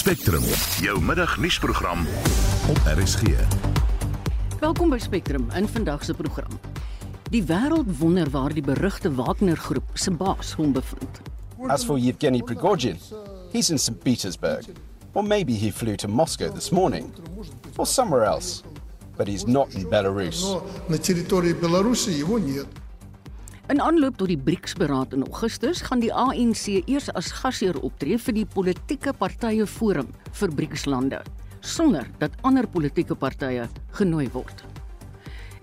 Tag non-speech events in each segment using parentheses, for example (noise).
Spectrum, jou middagnuusprogram op RSG. Welkom by Spectrum in vandag se program. Die wêreld wonder waar die berugte Wagner groep se baas hom bevind. As for Yevgeny Prigozhin, he's in St. Petersburg. Or maybe he flew to Moscow this morning. Or somewhere else. But he's not in Belarus. Но на территории Беларуси его нет. In aanloop tot die BRICS-beraad in Augustus gaan die ANC eers as gasheer optree vir die politieke partye forum vir BRICS-lande, sonder dat ander politieke partye genooi word.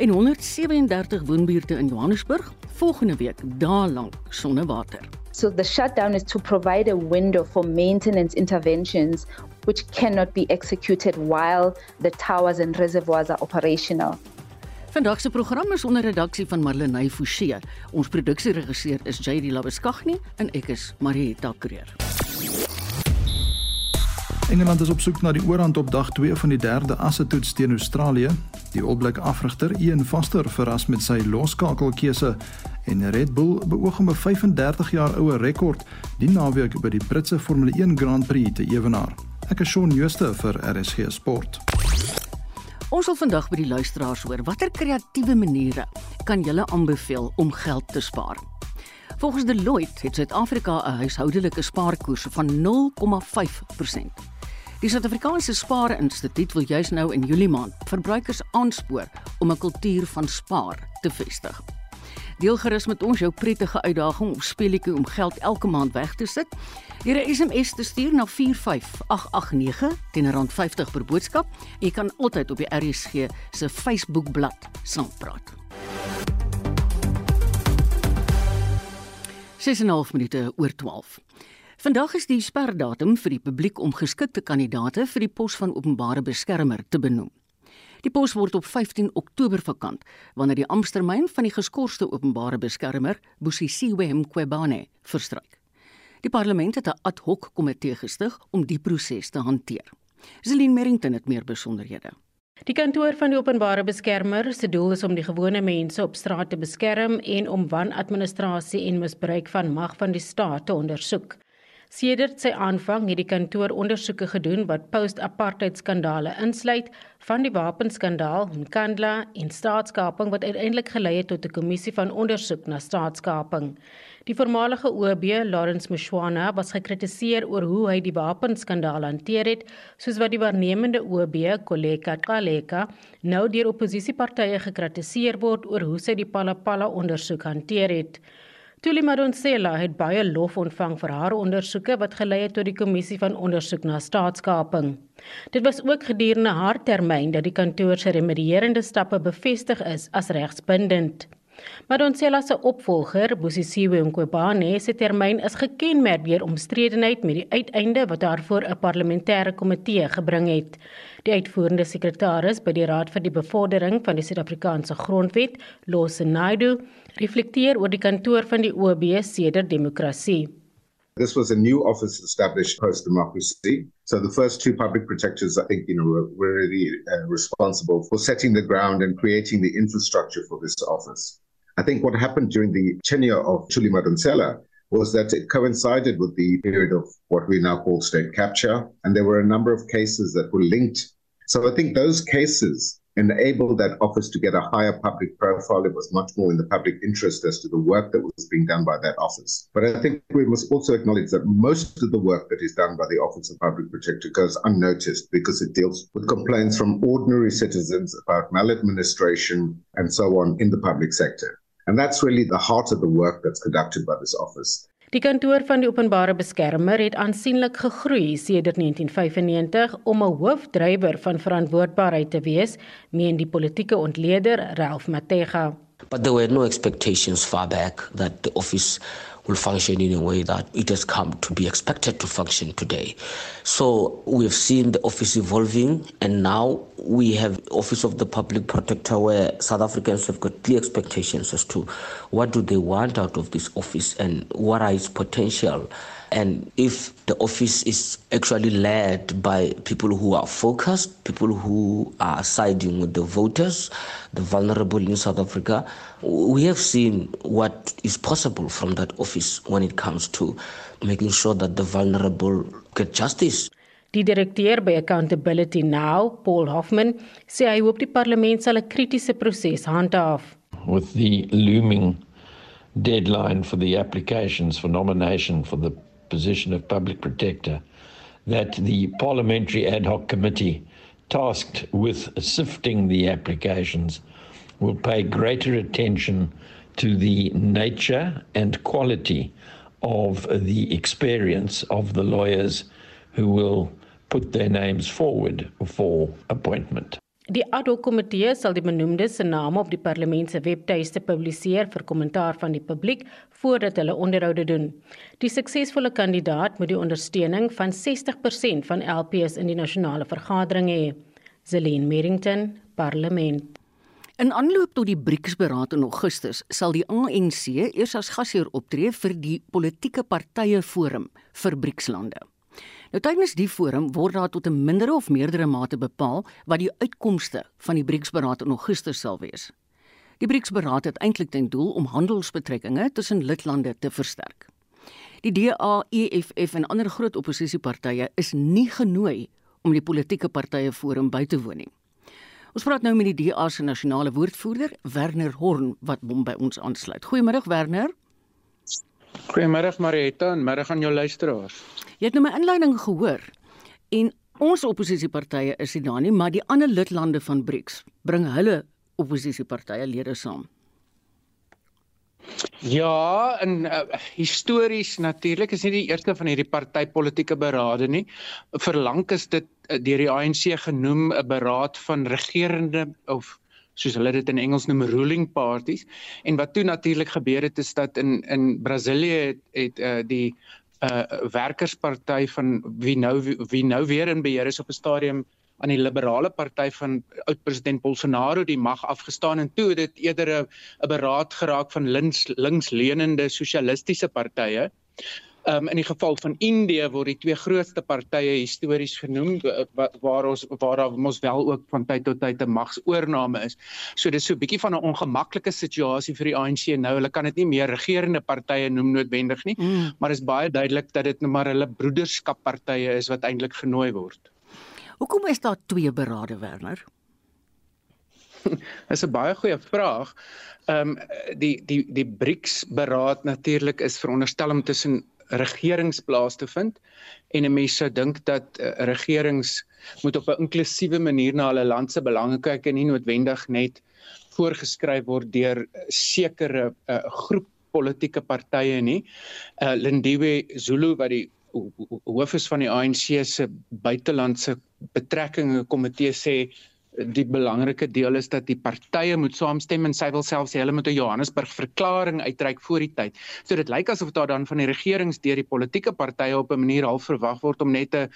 En 137 woonbuurte in Johannesburg volgende week daarlank sonder water. So the shutdown is to provide a window for maintenance interventions which cannot be executed while the towers and reservoirs are operational. Vandag se program is onder redaksie van Marlenae Forsie. Ons produksieregisseur is JD Labuskaghni en ek is Marieta Kreer. Engeland is op soek na die oorhand op dag 2 van die derde assetoets teen Australië. Die All Black afrigter Ian Foster verras met sy loskakelkeuse en Red Bull beoog om 'n 35 jaar oue rekord die naweek by die Britse Formule 1 Grand Prix te ewenaar. Ek is Shaun Schuster vir RSG Sport. Ons wil vandag by die luisteraars hoor watter kreatiewe maniere kan julle aanbeveel om geld te spaar. Volgens Deloitte het Suid-Afrika 'n huishoudelike spaarkoers van 0,5%. Die Suid-Afrikaanse Spaar-instituut wil juis nou in Julie maand verbruikers aanspoor om 'n kultuur van spaar te vestig. Deel gerus met ons jou prettige uitdaging of speletjie om geld elke maand weg te sit. Deur 'n SMS te stuur na 45889 teen R50 per boodskap. Jy kan altyd op die RSG se Facebookblad saampraat. 6:30 minute oor 12. Vandag is die sperdatum vir die publiek om geskikte kandidaate vir die pos van openbare beskermer te benoem. Die pos word op 15 Oktober vakant wanneer die amptetermyn van die geskorste openbare beskermer, Busisiwe Mqwebane, verstryk. Die parlement het 'n ad hoc komitee gestig om die proses te hanteer. Zelin Merrington het meer besonderhede. Die kantoor van die openbare beskermer se doel is om die gewone mense op straat te beskerm en om wanadministrasie en misbruik van mag van die staat te ondersoek. Sedert sy aanvang het die kantoor ondersoeke gedoen wat post-apartheid skandale insluit, van die wapenskandaal, Nkandla en staatskaping wat uiteindelik gelei het tot 'n kommissie van ondersoek na staatskaping. Die voormalige OB, Lawrence Mshwana, was gekritiseer oor hoe hy die wapenskandaal hanteer het, soos wat die waarnemende OB, Koleka Qaleka, nou deur oppositiepartye gekritiseer word oor hoe sy die Palapala ondersoek hanteer het. Tuli Madonsela het baie lof ontvang vir haar ondersoeke wat gelei het tot die kommissie van ondersoek na staatskaping. Dit was ook gedurende haar termyn dat die kantoor se remedierende stappe bevestig is as regsbindend. Madonsela se opvolger, Busisiwe Mqobane, se termyn is gekenmerk deur omstredenheid met die uiteinde wat haar voor 'n parlementêre komitee gebring het. Die uitvoerende sekretaris by die Raad vir die Bevordering van die Suid-Afrikaanse Grondwet, Lose Naidu, reflekteer oor die kantoor van die OB sedert demokrasie. This was a new office established post democracy. So the first two public protectors, I think, you know, were, were really uh, responsible for setting the ground and creating the infrastructure for this office. I think what happened during the tenure of Chulima Donsela was that it coincided with the period of what we now call state capture, and there were a number of cases that were linked. So I think those cases enabled that office to get a higher public profile. It was much more in the public interest as to the work that was being done by that office. But I think we must also acknowledge that most of the work that is done by the Office of Public Protector goes unnoticed because it deals with complaints from ordinary citizens about maladministration and so on in the public sector. And that's really the heart of the work that's conducted by this office. Die kantoor van die openbare beskermer het aansienlik gegroei sedert 1995 om 'n hoofdrywer van verantwoordbaarheid te wees, meen die politieke ontleder Ralph Matega. But there were no expectations far back that the office will function in a way that it has come to be expected to function today. So we have seen the office evolving and now we have Office of the Public Protector where South Africans have got clear expectations as to what do they want out of this office and what are its potential and if the office is actually led by people who are focused, people who are siding with the voters, the vulnerable in South Africa, we have seen what is possible from that office when it comes to making sure that the vulnerable get justice. Die direkteur by Accountability Now, Paul Hoffman, sê hy hoop die parlement sal 'n kritiese proses handhaaf. With the looming deadline for the applications for nomination for the position of public protector that the parliamentary ad hoc committee tasked with sifting the applications will pay greater attention to the nature and quality of the experience of the lawyers who will put their names forward for appointment. Die ad hoc komitee sal die benoemde se name op die parlement se webtuiste publiseer vir kommentaar van die publiek voordat hulle onderhoude doen. Die suksesvolle kandidaat moet die ondersteuning van 60% van LPs in die nasionale vergadering hê. Zelene Merrington, Parlement. In aanloop tot die BRICS-beraad in Augustus sal die ANC eers as gasheer optree vir die politieke partye forum vir BRICS-lande. Nou tydens die forum word daar tot 'n mindere of meerdere mate bepaal wat die uitkomste van die BRICS-beraad in Augustus sal wees. Die BRICS-beraad het eintlik ten doel om handelsbetrekkinge tussen lidlande te versterk. Die DA, EFF en ander groot oppositiepartye is nie genooi om die politieke partye forum by te woon nie. Ons praat nou met die DA se nasionale woordvoerder, Werner Horn, wat hom by ons aansluit. Goeiemôre Werner. Goeiemôre Marietta en middag aan jou luisteraars. Jy het nou my inleiding gehoor en ons oppositiepartye is nie daar nie, maar die ander lidlande van BRICS bring hulle oppositiepartye lede saam. Ja, en uh, histories natuurlik is nie die eerste van hierdie partytetiese berade nie. Verlang is dit uh, deur die ANC genoem 'n beraad van regerende of soos hulle dit in Engels noem ruling parties en wat toe natuurlik gebeur het is dat in in Brasilië het, het uh, die uh werkersparty van wie nou wie nou weer in beheer is op 'n stadium aan die liberale party van oud-president Bolsonaro die mag afgestaan en toe dit eerder 'n beraad geraak van links linksleunende sosialistiese partye. Um in die geval van Indië word die twee grootste partye histories genoem waar ons waar daar mos wel ook van tyd tot tyd 'n magsoorname is. So dis so 'n bietjie van 'n ongemaklike situasie vir die ANC nou. Hulle kan dit nie meer regerende partye noem noodwendig nie, mm. maar is baie duidelik dat dit nou maar hulle broederskappartye is wat eintlik genooi word. Hoekom is daar twee berade Werner? (laughs) Dis 'n baie goeie vraag. Ehm um, die die die BRICS beraad natuurlik is veronderstel om tussen regerings plaas te vind en 'n mens sou dink dat uh, regerings moet op 'n inklusiewe manier na hulle land se belange kyk en nie noodwendig net voorgeskryf word deur sekere uh, groep politieke partye nie. Uh, Lindiwe Zulu wat die hoof is van die ANC se buitelandse betrekkinge komitee sê die belangrike deel is dat die partye moet saamstem en sy wil selfs hulle moet 'n Johannesburg verklaring uitreik voor die tyd. So dit lyk asof daar dan van die regerings deur die politieke partye op 'n manier half verwag word om net 'n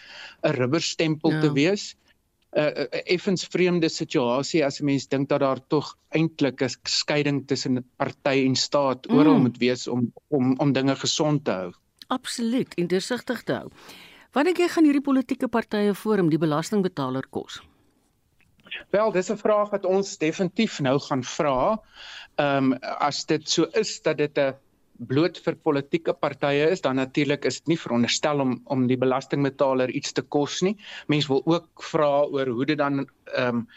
'n rubberstempel ja. te wees. 'n uh, effens vreemde situasie as 'n mens dink dat daar tog eintlik 'n skeiding tussen party en staat mm. oral moet wees om om om dinge gesond te hou. Absoluut, indersigtig te hou. Wanneer jy gaan hierdie politieke partye forum die belastingbetaler kos? Wel, dis 'n vraag wat ons definitief nou gaan vra. Ehm um, as dit so is dat dit 'n bloot vir politieke partye is, dan natuurlik is dit nie veronderstel om om die belastingbetaler iets te kos nie. Mense wil ook vra oor hoe dit dan ehm um,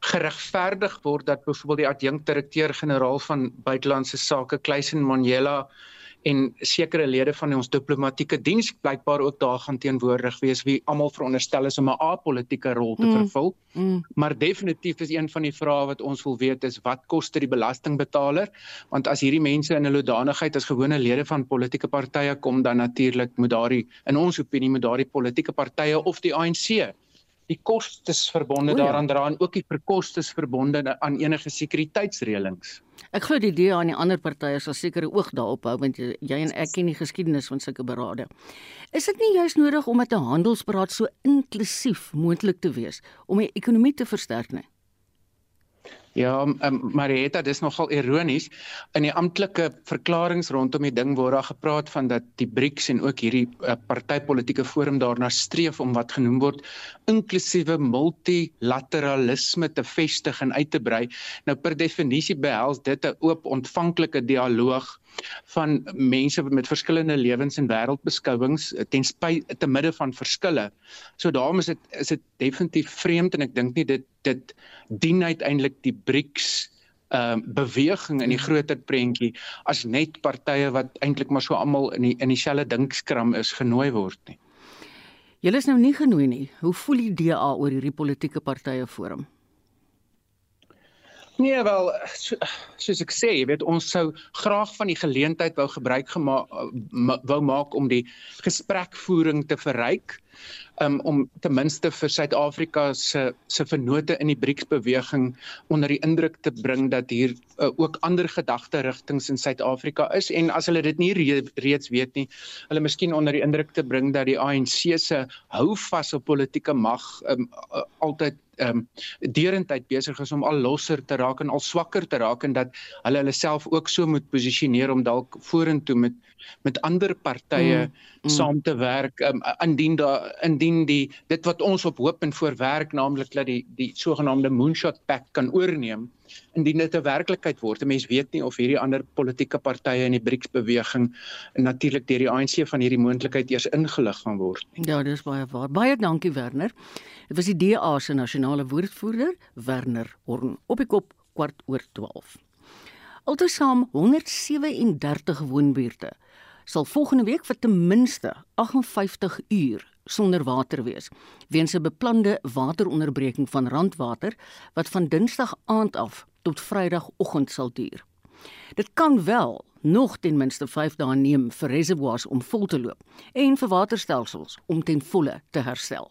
geregverdig word dat byvoorbeeld die adjunkdirekteur-generaal van buitelandse sake Kleisen Manjela en sekere lede van ons diplomatieke diens blykbaar ook daar gaan teenwoordig wees wie almal veronderstel is om 'n apolitiese rol te mm. vervul. Mm. Maar definitief is een van die vrae wat ons wil weet is wat kos dit die belastingbetaler? Want as hierdie mense in hulle danigheid as gewone lede van politieke partye kom dan natuurlik moet daardie in ons opinie moet daardie politieke partye of die ANC die kostes verbonde ja. daaraan dra en ook die verkostes verbonde aan enige sekuriteitsreëlings. Ek glo die DA en die ander partye sal seker ook daarop hou want jy en ek ken die geskiedenis van sulke berade. Is dit nie juist nodig om met 'n handelsberaad so inklusief moontlik te wees om die ekonomie te versterk nie? Ja, um, Marietta, dis nogal ironies. In die amptelike verklaringe rondom die ding word daar gepraat van dat die BRICS en ook hierdie uh, partytetiese forum daarna streef om wat genoem word inklusiewe multilateralisme te vestig en uit te brei. Nou per definisie behels dit 'n oop ontvanklike dialoog van mense met verskillende lewens en wêreldbeskouings eh, ten spyte te midde van verskille. So daarom is dit is dit definitief vreemd en ek dink nie dit dit dien uiteindelik die BRICS ehm uh, beweging in die groter prentjie as net partye wat eintlik maar so almal in die in dieselfde dinkskram is genooi word nie. Julle is nou nie genooi nie. Hoe voel die DA oor hierdie politieke partye forum? Nee wel so, soos ek sê, jy weet ons sou graag van die geleentheid wou gebruik gemaak wou maak om die gesprekvoering te verryk um, om ten minste vir Suid-Afrika se se vennote in die BRICS beweging onder die indruk te bring dat hier uh, ook ander gedagte rigtings in Suid-Afrika is en as hulle dit nie re reeds weet nie, hulle miskien onder die indruk te bring dat die ANC se hou vas op politieke mag um, uh, altyd ehm um, deurentyd besig is om al losser te raak en al swakker te raak en dat hulle hulle self ook so moet posisioneer om dalk vorentoe met met ander partye mm, mm. saam te werk um, indien daar indien die dit wat ons op hoop en voorwerk naamlik dat die die sogenaamde moonshot pact kan oorneem indien dit 'n werklikheid word. 'n Mens weet nie of hierdie ander politieke partye in die BRICS beweging natuurlik deur die ANC van hierdie moontlikheid eers ingelig gaan word nie. Ja, dis baie waar. Baie dankie Werner. Dit was die DA se nasionale woordvoerder, Werner Horn, op die kop kwart oor 12. Altesaam 137 woonbuurte sal volgende week vir ten minste 58 uur sonder water wees weens 'n beplande wateronderbreking van Randwater wat van Dinsdag aand af tot Vrydagoggend sal duur. Dit kan wel nog ten minste 5 dae neem vir reservoirs om vol te loop en vir waterstelsels om ten volle te herstel.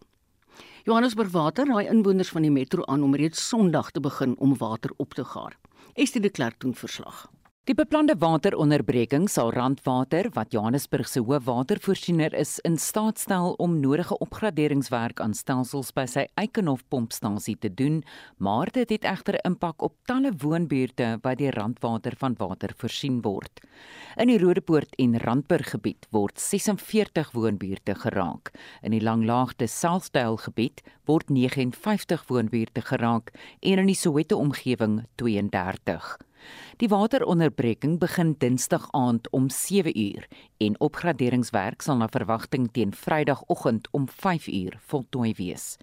Johannesburg Water raai inwoners van die metro aan om reeds Sondag te begin om water op te gaar. Estie de Klerk doen verslag. Die beplande wateronderbreking sal Randwater, wat Johannesburg se hoofwatervoorsiener is, in staat stel om nodige opgraderingswerk aan stelsels by sy Eikenhof pompstasie te doen, maar dit het egter impak op talle woonbuurte wat deur Randwater van water voorsien word. In die Rodepoort en Randburg gebied word 46 woonbuurte geraak. In die Langlaagte Southdale gebied word 59 woonbuurte geraak en in die Soweto omgewing 32. Die wateronderbreking begin Dinsdag aand om 7 uur en opgraderingswerk sal na verwagting teen Vrydagoggend om 5 uur voltooi wees.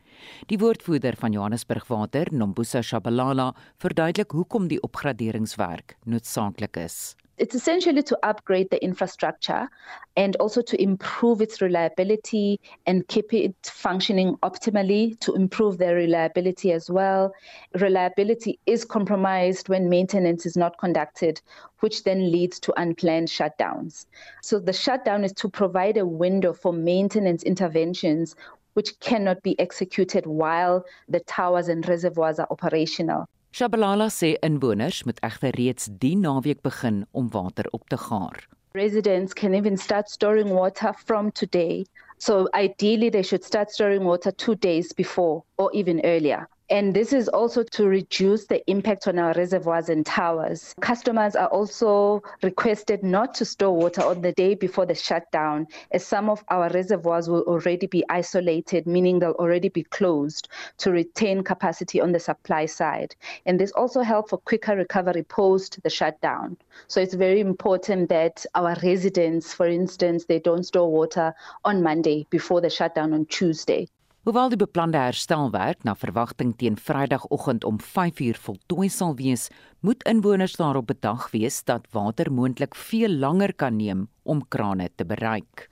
Die woordvoerder van Johannesburg Water, Nombusa Shabalala, verduidelik hoekom die opgraderingswerk noodsaaklik is. It's essentially to upgrade the infrastructure and also to improve its reliability and keep it functioning optimally to improve their reliability as well. Reliability is compromised when maintenance is not conducted, which then leads to unplanned shutdowns. So the shutdown is to provide a window for maintenance interventions which cannot be executed while the towers and reservoirs are operational. Shabalala sê inwoners moet egter reeds die naweek begin om water op te gaar. Residents can even start storing water from today. So ideally they should start storing water 2 days before or even earlier. And this is also to reduce the impact on our reservoirs and towers. Customers are also requested not to store water on the day before the shutdown, as some of our reservoirs will already be isolated, meaning they'll already be closed to retain capacity on the supply side. And this also helps for quicker recovery post the shutdown. So it's very important that our residents, for instance, they don't store water on Monday before the shutdown on Tuesday. Hoewel die beplande herstelwerk na verwagting teen Vrydagoggend om 5uur voltooi sal wees, moet inwoners daarop bedag wees dat water moontlik veel langer kan neem om krane te bereik.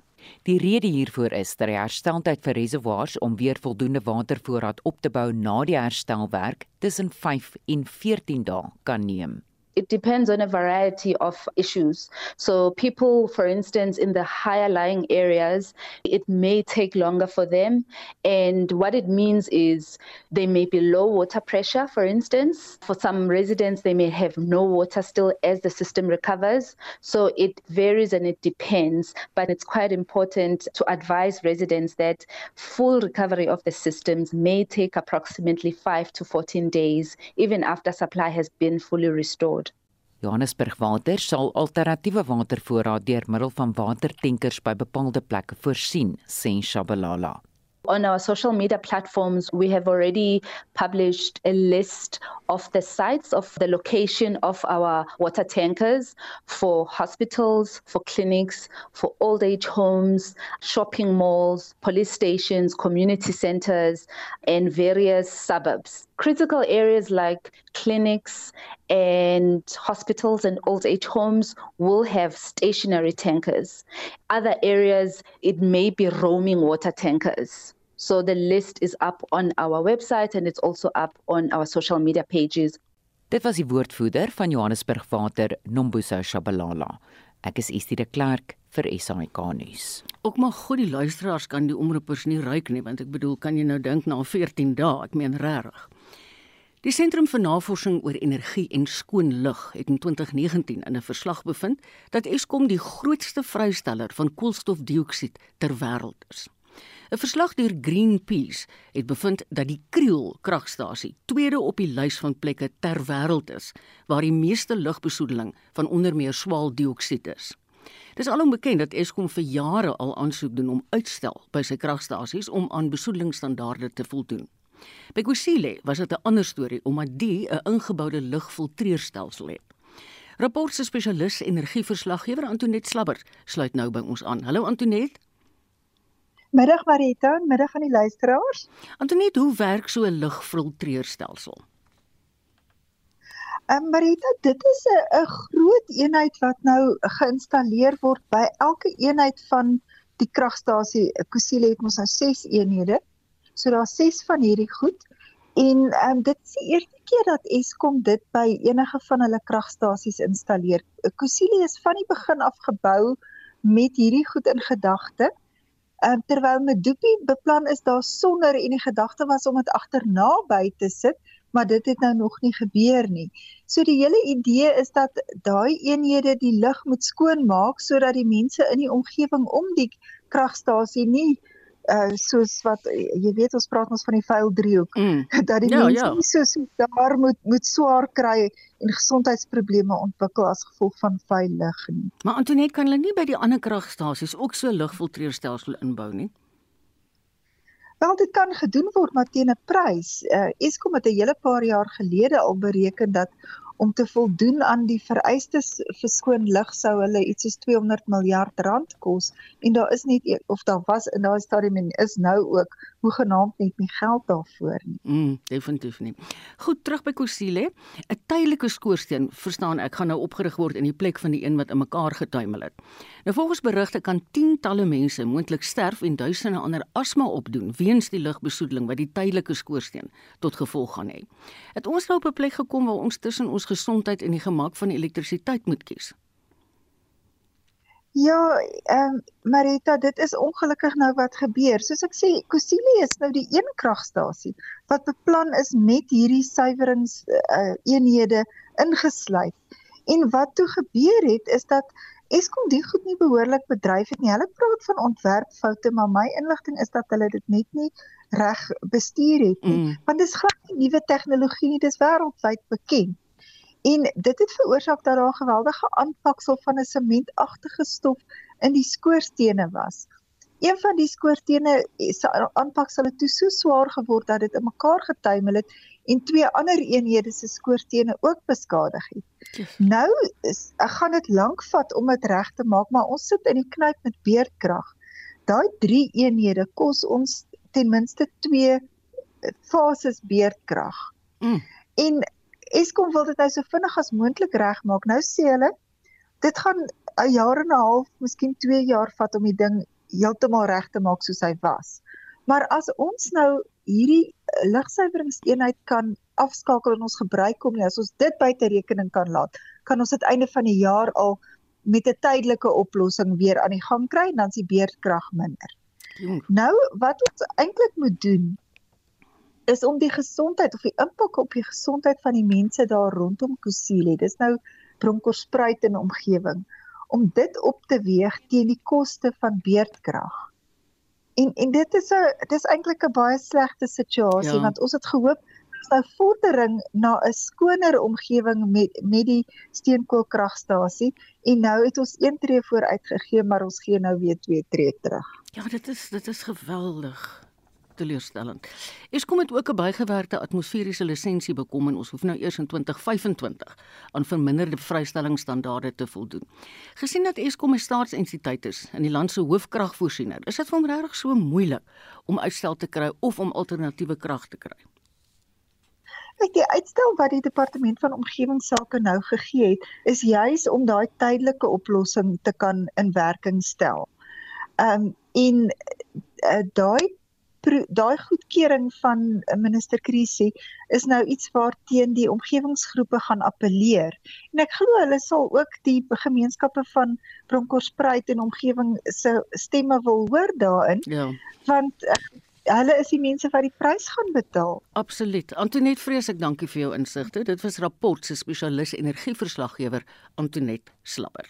Die rede hiervoor is dat die hersteltyd vir reservoirs om weer voldoende watervoorraad op te bou na die herstelwerk tussen 5 en 14 dae kan neem. It depends on a variety of issues. So, people, for instance, in the higher lying areas, it may take longer for them. And what it means is they may be low water pressure, for instance. For some residents, they may have no water still as the system recovers. So, it varies and it depends. But it's quite important to advise residents that full recovery of the systems may take approximately 5 to 14 days, even after supply has been fully restored. Johannesburg Water sal alternatiewe watervoorraad deur middel van watertankers by bepaalde plekke voorsien, sê Shabalala. On our social media platforms, we have already published a list of the sites of the location of our water tankers for hospitals, for clinics, for old age homes, shopping malls, police stations, community centers, and various suburbs. Critical areas like clinics and hospitals and old age homes will have stationary tankers. Other areas, it may be roaming water tankers. So the list is up on our website and it's also up on our social media pages. Dit was die woordvoerder van Johannesburg Water, Nombuso Shabalala. Ek is Estie de Klerk vir SAK nuus. Ook maar goed die luisteraars kan die omroepers nie ruik nie want ek bedoel kan jy nou dink na 14 dae, ek meen regtig. Die Sentrum vir Navorsing oor Energie en Skoon Lug het in 2019 in 'n verslag bevind dat Eskom die grootste vrysteller van koolstofdioksied ter wêreld is. 'n Verslag deur Greenpeace het bevind dat die Kriel kragstasie tweede op die lys van plekke ter wêreld is waar die meeste lugbesoedeling van onder meer swaaldioksied is. Dis alom bekend dat Eskom vir jare al aansoek doen om uitstel by sy kragstasies om aan besoedelingsstandaarde te voldoen. By Kusile was dit 'n ander storie omdat die 'n ingeboude lugfiltreerstelsel het. Rapport se spesialis energieverslaggewer Antoinette Slabber sluit nou by ons aan. Hallo Antoinette. Middag Marita, middag aan die luisteraars. Antoinette, hoe werk so 'n lugfiltreerstelsel? Ehm um, Marita, dit is 'n groot eenheid wat nou geïnstalleer word by elke eenheid van die kragstasie. Kusile het ons nou 6 eenhede. So daar's 6 van hierdie goed. En ehm um, dit is die eerste keer dat Eskom dit by enige van hulle kragstasies installeer. Kusile is van die begin af gebou met hierdie goed in gedagte. Ehm um, terwyl Medupi beplan is daar sonder en die gedagte was om dit agterna by te sit, maar dit het nou nog nie gebeur nie. So die hele idee is dat daai eenhede die lug moet skoon maak sodat die mense in die omgewing om die kragstasie nie uh soos wat jy weet ons praat ons van die vuil driehoek mm. dat die ja, mense ja. nie soos daar moet moet swaar kry en gesondheidsprobleme ontwikkel as gevolg van vuil lug nie. Maar Antoinette kan hulle nie by die ander kragstasies ook so lugfiltreerstelsel inbou nie. Wel dit kan gedoen word maar teen 'n prys. Uh Eskom het 'n hele paar jaar gelede al bereken dat om te voldoen aan die vereistes vir skoon lug sou hulle iets soos 200 miljard rand kos en daar is nie of daar was in daai stadium en is nou ook hoegenaamd net nie geld daarvoor nie. Mm, definitief nie. Goed, terug by Kusile. 'n Tydelike skoorsteen, verstaan ek, gaan nou opgerig word in die plek van die een wat in mekaar getuimel het. Nou volgens berigte kan tientalle mense moontlik sterf en duisende ander asma opdoen weens die lugbesoedeling wat die tydelike skoorsteen tot gevolg gaan hê. Het ons nou op 'n plek gekom waar ons tussen ons gesondheid en die gemak van elektrisiteit moet kies? Ja, ehm um, Marita, dit is ongelukkig nou wat gebeur. Soos ek sê, Kusile is nou die een kragstasie wat beplan is met hierdie suiwerings uh, eenhede ingesluit. En wat toe gebeur het is dat Eskom die goed nie behoorlik bedryf het nie. Hulle praat van ontwerpfoute, maar my inligting is dat hulle dit net nie reg bestuur het nie. Mm. Want dis glad nie nuwe tegnologie nie, dis wêreldwyd bekend. En dit het veroorsaak dat daar 'n geweldige aanpaksel van 'n sementagtige stof in die skoorstene was. Een van die skoorstene se aanpaksel het toe so swaar geword dat dit in mekaar getuimel het en twee ander eenhede se skoorstene ook beskadig het. Nou is ek gaan dit lank vat om dit reg te maak, maar ons sit in die knyp met beerdkrag. Daai drie eenhede kos ons ten minste 2 fases beerdkrag. Mm. En Eskom wil dit nou so vinnig as moontlik regmaak. Nou sê hulle dit gaan 'n jaar en 'n half, miskien 2 jaar vat om die ding heeltemal reg te maak soos hy was. Maar as ons nou hierdie ligsuiweringseenheid kan afskakel en ons gebruik kom nie, as ons dit buite rekening kan laat, kan ons dit einde van die jaar al met 'n tydelike oplossing weer aan die gang kry en dan is die beerdkrag minder. Nou wat ons eintlik moet doen is om die gesondheid of die impak op die gesondheid van die mense daar rondom Kusile. Dis nou Bronkhorstspruit en omgewing om dit op te weeg teen die koste van beerdkrag. En en dit is 'n dis eintlik 'n baie slegte situasie ja. want ons het gehoop ons nou vordering na 'n skoner omgewing met met die steenkoolkragstasie en nou het ons een tree vooruit gegee maar ons gee nou weer twee tree terug. Ja, dit is dit is geweldig. Teleurstellend. Eskom het ook 'n bygewerkte atmosferiese lisensie bekom en ons hoef nou eers in 2025 aan verminderde vrystellingsstandaarde te voldoen. Gesien dat Eskom 'n staatsentiteit is en die land se hoofkragvoorsiener, is dit vir hom regtig so moeilik om uitstel te kry of om alternatiewe krag te kry. Kyk, die uitstel wat die departement van omgewingsake nou gegee het, is juis om daai tydelike oplossing te kan in werking stel. Ehm um, en uh, daai daai goedkeuring van minister Krisi is nou iets waarteen die omgewingsgroepe gaan appeleer. En ek glo hulle sal ook die gemeenskappe van Bronkhorstspruit en omgewing se stemme wil hoor daarin. Ja. Want uh, hulle is die mense wat die prys gaan betaal. Absoluut. Antoinette Vrees ek dankie vir jou insigte. Dit was rapport se spesialis energieverslaggewer Antoinette Slapper.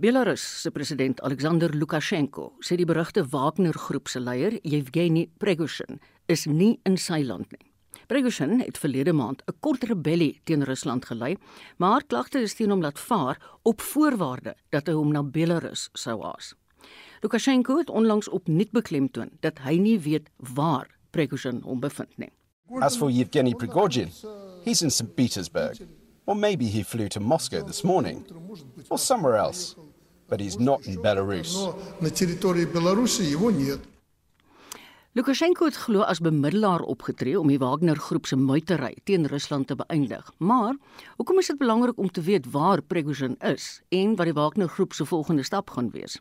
Belarus se president Alexander Lukasjenko sê die berugte Wagner groep se leier Yevgeny Prigozhin is nie in sy land nie. Prigozhin het verlede maand 'n kort rebellie teen Rusland gelei, maar klagte is teen hom laat vaar op voorwaarde dat hy hom na Belarus sou haas. Lukasjenko het onlangs opnuut beklemtoon dat hy nie weet waar Prigozhin hom bevind nie. As for Yevgeny Prigozhin, he's in St Petersburg. Or maybe he flew to Moscow this morning or somewhere else. But he's not in Belarus. Lukasjenko het glo as bemiddelaar opgetree om die Wagner groep se muitery teen Rusland te beëindig. Maar hoekom is dit belangrik om te weet waar Prigozhin is en wat die Wagner groep se volgende stap gaan wees?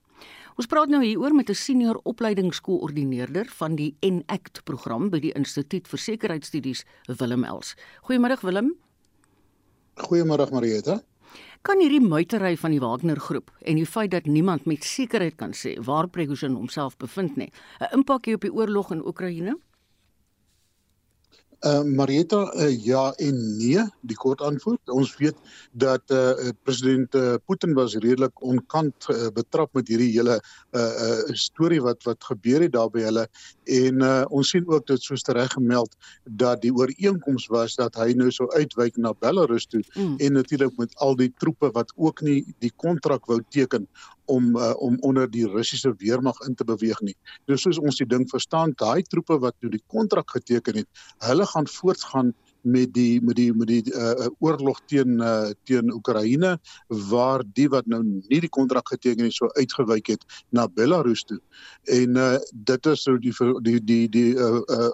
Ons praat nou hieroor met 'n senior opleidingskoördineerder van die ENACT program by die Instituut vir Sekuriteitsstudies, Willem Els. Goeiemôre Willem. Goeiemôre Marieta. Kan hierdie muitery van die Wagner groep en die feit dat niemand met sekerheid kan sê waar Prigozhin homself bevind nie, 'n impak hê op die oorlog in Oekraïne? Uh Marieta uh, ja en nee, die kort antwoord. Ons weet dat uh president uh, Putin was redelik onkant uh, betrap met hierdie hele uh uh storie wat wat gebeur het daar by hulle en uh ons sien ook dit soos reg gemeld dat die ooreenkoms was dat hy nou sou uitwyk na Belarus toe mm. en natuurlik met al die troepe wat ook nie die kontrak wou teken om uh, om onder die Russiese weermag in te beweeg nie. Dus soos ons die ding verstaan, daai troepe wat nou die kontrak geteken het, hulle gaan voortgaan met die met die met die uh, oorlog teen uh, teen Oekraïne waar die wat nou nie die kontrak geteken het so uitgewyk het na Belarus toe. En uh, dit is so die die die die uh, uh,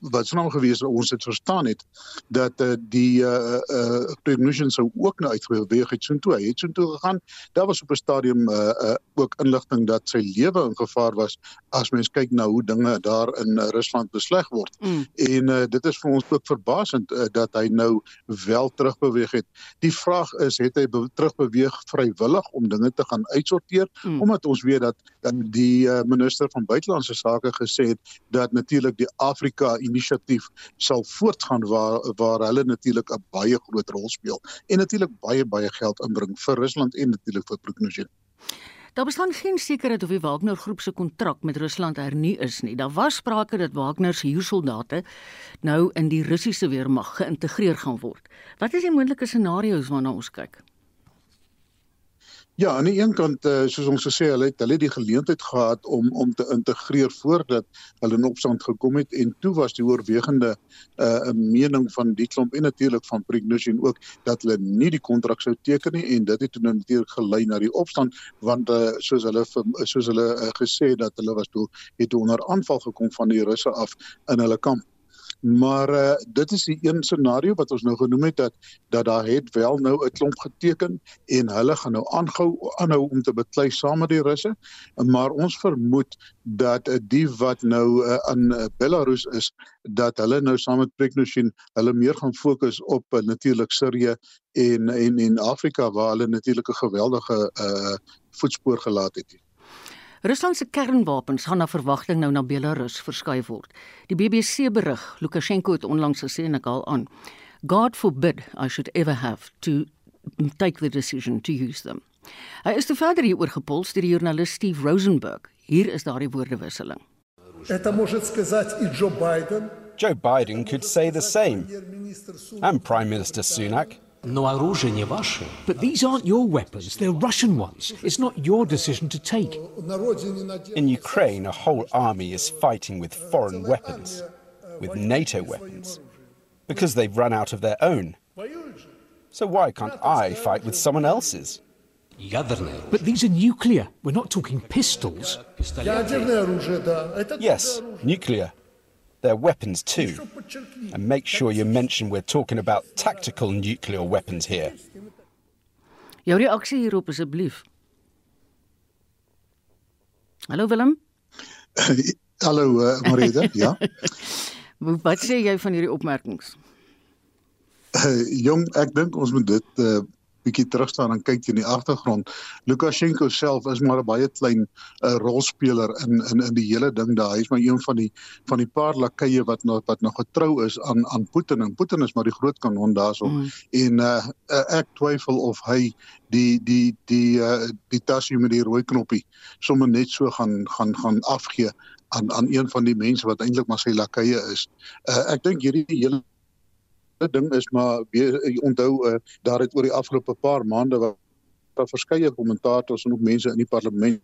wat nou gewees het ons het verstaan het dat uh, die uh uh technicians sou ook nou uitgebeweeg het soontoe. Hy het soontoe gegaan. Daar was op 'n stadium uh, uh ook inligting dat sy lewe in gevaar was as mens kyk na hoe dinge daar in uh, Rusland besleg word. Mm. en uh, dit is vir ons ook verbasend uh, dat hy nou wel terugbeweeg het. Die vraag is het hy be terugbeweeg vrywillig om dinge te gaan uitsorteer? Mm. omdat ons weet dat dan die uh, minister van buitelandse sake gesê het dat natuurlik die Afrika inisiatief sal voortgaan waar waar hulle natuurlik 'n baie groot rol speel en natuurlik baie baie geld inbring vir Rusland en natuurlik vir Prigozhin. Daar bestaan geen sekerheid of die Wagner groep se kontrak met Rusland hernu is nie. Daar was sprake dat Wagner se huursoldate nou in die Russiese weermag geïntegreer gaan word. Wat is die moontlike scenario's waarna ons kyk? Ja, aan die een kant uh, soos ons gesê hulle het hulle die geleentheid gehad om om te integreer voordat hulle in opstand gekom het en toe was die oorwegende 'n uh, mening van die klomp en natuurlik van Prigozhin ook dat hulle nie die kontrak sou teken nie en dit het toe natuurlik gelei na die opstand want uh, soos hulle soos hulle uh, gesê dat hulle was toe het onder aanval gekom van die Russe af in hulle kamp Maar uh, dit is die een scenario wat ons nou genoem het dat dat daar het wel nou 'n klomp geteken en hulle gaan nou aanhou aanhou om te beklei saam met die Russe. Maar ons vermoed dat uh, die wat nou uh, in uh, Belarus is dat hulle nou saam met Prigozhin hulle meer gaan fokus op uh, natuurlik Sirië en en en Afrika waar hulle natuurlik 'n geweldige uh, voetspoor gelaat het. Rusland se kernwapens gaan na verwagting nou na Belarus verskuif word. Die BBC berig, Lukasjenko het onlangs gesê en ek haal aan: God forbid I should ever have to take the decision to use them. Hy is te verder hieroor gepols deur die joernalis Steve Rosenberg. Hier is daardie woordewisseling. Это может сказать и Джо Байден. Joe Biden could say the same. And Prime Minister Sunak. But these aren't your weapons, they're Russian ones. It's not your decision to take. In Ukraine, a whole army is fighting with foreign weapons, with NATO weapons, because they've run out of their own. So why can't I fight with someone else's? But these are nuclear. We're not talking pistols. Yes, nuclear. They're weapons too. And make sure you mention we're talking about tactical nuclear weapons here. Jou reaksie hierop asseblief. Hallo Willem. (laughs) Hallo uh, Marita, ja. (laughs) Wat sê jy van hierdie opmerkings? Uh, (laughs) jong, ek dink ons moet dit uh, bietjie terug staan en kyk in die agtergrond. Lukasjenko self is maar 'n baie klein uh, rolspeler in in in die hele ding daar. Hy's maar een van die van die paar lakeie wat nog wat nog getrou is aan aan Putin en Putin is maar die groot kanon daarso. Mm. En uh, ek twyfel of hy die die die uh, die tasie met die rooi knoppie sommer net so gaan gaan gaan afgee aan aan een van die mense wat eintlik maar sy lakeie is. Uh, ek dink hierdie hele ding is maar weer onthou uh, daar het oor die afgelope paar maande wat daar verskeie kommentators en ook mense in die parlement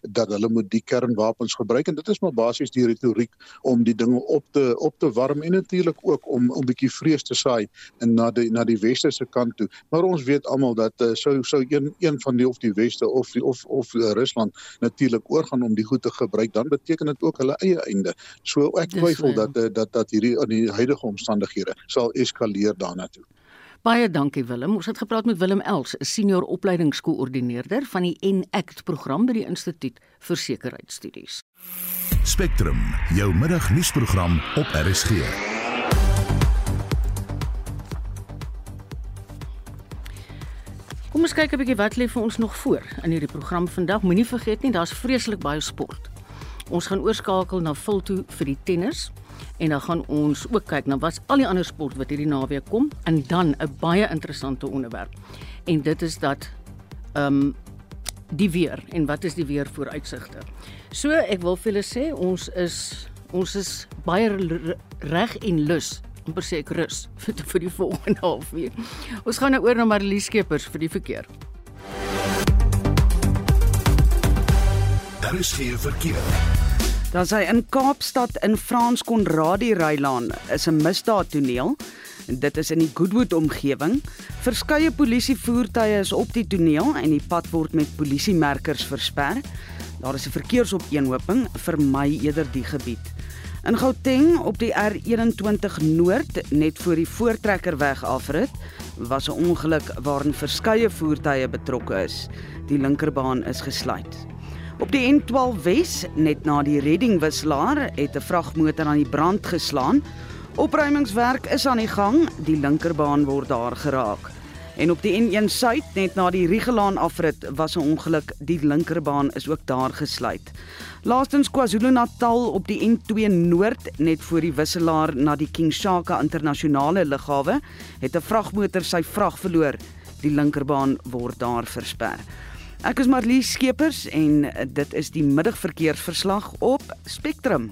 dat hulle moet die kernwapens gebruik en dit is maar basies die retoriek om die dinge op te op te warm en natuurlik ook om om 'n bietjie vrees te saai en na die na die weste se kant toe. Maar ons weet almal dat uh, sou sou een een van die of die weste of die, of of uh, Rusland natuurlik oorgaan om die goed te gebruik, dan beteken dit ook hulle eie einde. So ek twyfel dat, uh, dat dat hierdie in die huidige omstandighede sal eskaleer daarna toe. Baie dankie Willem. Ons het gepraat met Willem Els, 'n senior opleidingskoördineerder van die Enact program by die Instituut vir Sekuriteitsstudies. Spectrum, jou middagnuusprogram op RSG. Kom ons kyk 'n bietjie wat lê vir ons nog voor in hierdie program vandag. Moenie vergeet nie, daar's vreeslik baie sport. Ons gaan oorskakel na Vulto vir die tennis en dan gaan ons ook kyk na wat al die ander sport wat hierdie naweek kom en dan 'n baie interessante onderwerp. En dit is dat ehm um, die weer en wat is die weer vooruitsigte. So ek wil vir julle sê ons is ons is baie reg en lus om per se ek rus (laughs) vir vir die volgende halfuur. Ons gaan nou oor na Marlies Skeepers vir die verkeer. Daar is geen verkeer. Dan sy in Kaapstad in Frans Konradi Rylaan is 'n misdaadtoneel. Dit is in die Goodwood omgewing. Verskeie polisievoertuie is op die toneel en die pad word met polisiemerkers versper. Daar is 'n verkeersopeenhoping vir my eerder die gebied. In Gauteng op die R21 Noord net voor die Voortrekkerweg afrit was 'n ongeluk waarin verskeie voertuie betrokke is. Die linkerbaan is gesluit. Op die N12 Wes, net na die reddingwisselaar, het 'n vragmotor aan die brand geslaan. Opruimingswerk is aan die gang, die linkerbaan word daar geraak. En op die N1 Suid, net na die Rigelaan afrit, was 'n ongeluk, die linkerbaan is ook daar gesluit. Laastens KwaZulu-Natal op die N2 Noord, net voor die wisselaar na die King Shaka internasionale lughawe, het 'n vragmotor sy vrag verloor. Die linkerbaan word daar versper. Ek is Marlie Skeepers en dit is die middagverkeersverslag op Spectrum.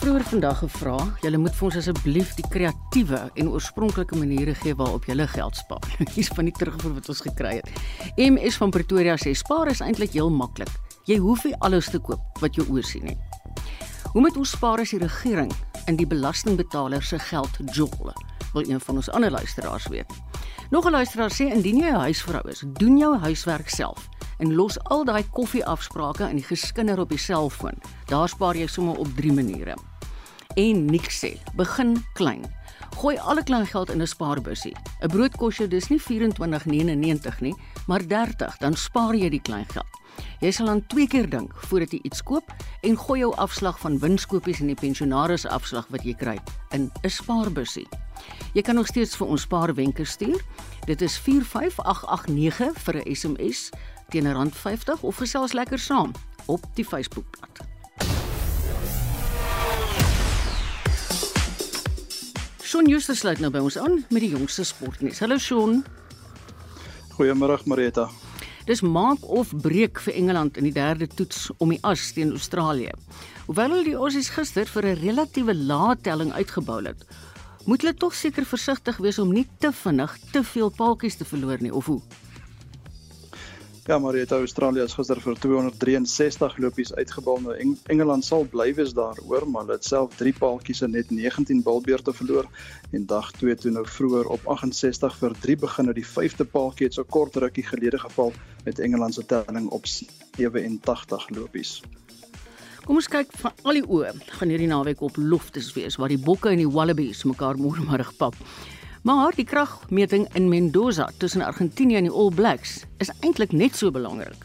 vroeër vandag gevra, julle moet vir ons asseblief die kreatiewe en oorspronklike maniere gee waarop julle geld spaar. (laughs) Hier's van die terugvoer wat ons gekry het. MS van Pretoria sê spaar is eintlik heel maklik. Jy hoef nie alles te koop wat jy oorsien nie. Hoe moet ons spaar as die regering in die belastingbetaler se geld jol? Wil een van ons ander luisteraars weet. Nog 'n luisteraar sê indien jy 'n huisvrou is, doen jou huiswerk self en los al daai koffieafsprake en die geskinder op die selfoon. Daar spaar jy sommer op 3 maniere. En niks sê, begin klein. Gooi alle klein geld in 'n spaarbussie. 'n Brood kos jou dis nie 24.99 nie, maar 30, dan spaar jy die klein geld. Jy sal dan twee keer dink voordat jy iets koop en gooi jou afslag van winskoopies en die pensionaris afslag wat jy kry in 'n spaarbussie. Jy kan nog steeds vir ons paar wenke stuur. Dit is 45889 vir 'n SMS teen R50 of gesels lekker saam op die Facebookblad. Shaun Justus sluit nou by ons aan met die jongste sportnuus. Hallo Shaun. Goeiemôre Marita. Dis maak of breek vir Engeland in die derde toets om die as teen Australië. Hoewel hulle die Aussies gister vir 'n relatiewe lae telling uitgebou het, moet hulle tog seker versigtig wees om nie te vinnig te veel paaltjies te verloor nie of hoe. Ja, maar dit Australië is gister vir 263 lopies uitgebal. Nou Eng Engeland sal bly wees daaroor, maar hulle het self 3 paaltjies en net 19 balbeurte verloor en dag 2 toe nou vroeër op 68 vir 3 begin uit die 5de paaltjie het so kort rukkie gelede geval met Engeland se telling op 87 lopies. Kom ons kyk van al die oë gaan hierdie naweek op loftes wees waar die bokke en die wallabies mekaar môre middag pap. Maar die kragmeting in Mendoza tussen Argentinië en die All Blacks is eintlik net so belangrik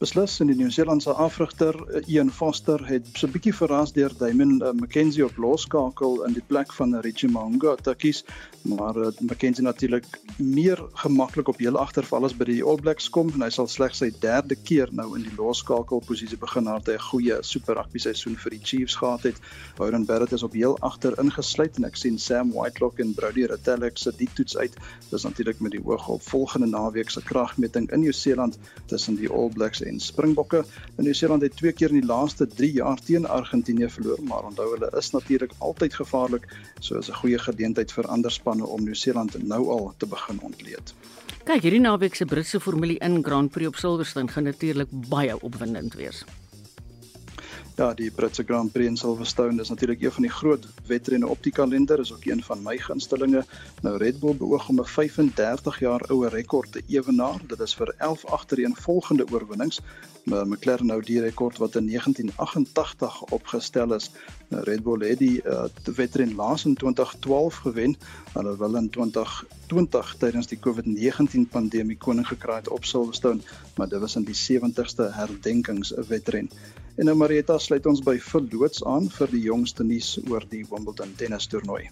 beslis in die Nieu-Seelandse afrigter eh, Ian Foster het so 'n bietjie verras deur Damon uh, McKenzie op loskakel in die plek van Richie Monga te kies maar uh, McKenzie natuurlik meer gemaklik op heel agterval as by die All Blacks kom en hy sal slegs sy derde keer nou in die loskakel posisie begin nadat hy 'n goeie super rugby seisoen vir die Chiefs gehad het. Bowden Barrett is op heel agter ingesluit en ek sien Sam Whitelock en Brody Retallick se die toets uit. Dis natuurlik met die oog op volgende naweek se kragmeting in Nieu-Seeland tussen die All Blacks en Springbokke. In Nieu-Seeland het twee keer in die laaste 3 jaar teen Argentinië verloor, maar onthou hulle is natuurlik altyd gevaarlik, so is 'n goeie geleentheid vir ander spanne om Nieu-Seeland nou al te begin ontleed. Kyk, hierdie naweek se Britse Formule 1 Grand Prix op Silverstone gaan natuurlik baie opwindend wees. Ja, die Britse Grand Prix in Silverstone is natuurlik een van die groot wedrenne op die kalender, is ook een van my gunstelinge. Nou Red Bull beoog om 'n 35 jaar oue rekord te ewenaar. Dit is vir 11 agtereenvolgende oorwinnings. Maar McLaren nou die rekord wat in 1988 opgestel is. Nou Red Bull het die uh, wedren laas in 2012 gewen. Hulle wil in 2020 tydens die COVID-19 pandemie koning gekraai op Silverstone, maar dit was in die 70ste herdenkingswedren. En nou Marietta sluit ons by verloots aan vir die jongste nuus oor die Wimbledon tennis toernooi.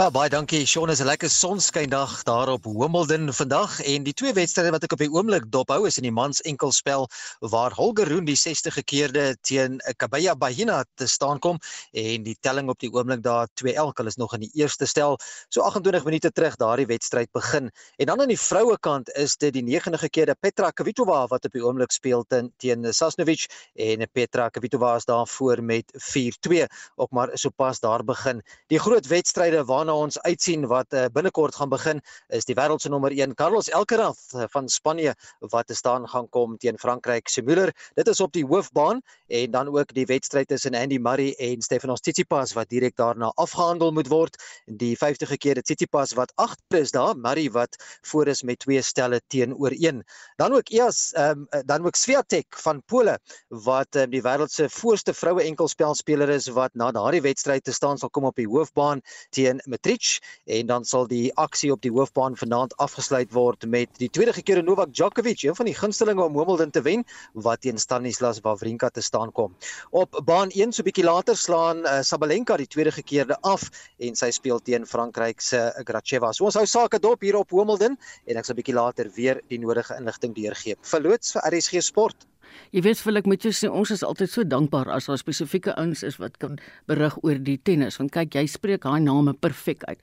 Ja, baie dankie. Sean is 'n lekker sonskyndag daar op Wimbledon vandag en die twee wedstryde wat ek op die oomblik dophou is in die mans enkelspel waar Holger Rune die 60 gekeerde teen Kabaya Bahina te staan kom en die telling op die oomblik daar 2-1. Hulle is nog in die eerste stel. So 28 minute terug daardie wedstryd begin. En dan aan die vroue kant is dit die 9de gekeerde Petra Kvitova wat op die oomblik speel teen, teen Sasnovic en Petra Kvitova is daar voor met 4-2. Ook maar sopas daar begin. Die groot wedstryde waarna waarna ons uitsien wat uh, binnekort gaan begin is die wêreld se nommer 1 Carlos Alcaraz uh, van Spanje wat te staan gaan kom teen Frankryk se Müller. Dit is op die hoofbaan en dan ook die wedstryd tussen Andy Murray en Stefanos Tsitsipas wat direk daarna afgehandel moet word. Die 50 keer Tsitsipas wat agter is daar, Murray wat voor is met twee stelle teenoor 1. Dan ook Ias um, dan ook Swiatek van Pole wat um, die wêreld se voorste vroue enkelspelspeler is wat na daardie wedstryd te staan sal kom op die hoofbaan teen Matrich en dan sal die aksie op die hoofbaan vanaand afgesluit word met die tweede keer Novak Djokovic, een van die gunstelinge om Wimbledon te wen, wat teen Stanislas Wawrinka te staan kom. Op baan 1 so bietjie later slaan uh, Sabalenka die tweede keerde af en sy speel teen Frankryk se Gracheva. So ons hou sake dop hier op Wimbledon en ek sal bietjie later weer die nodige inligting deurgee. Verloots vir RSG Sport. Jy weet vir ek moet jou sê ons is altyd so dankbaar as daar spesifieke ouens is wat kan berig oor die tennis want kyk jy spreek daai name perfek uit.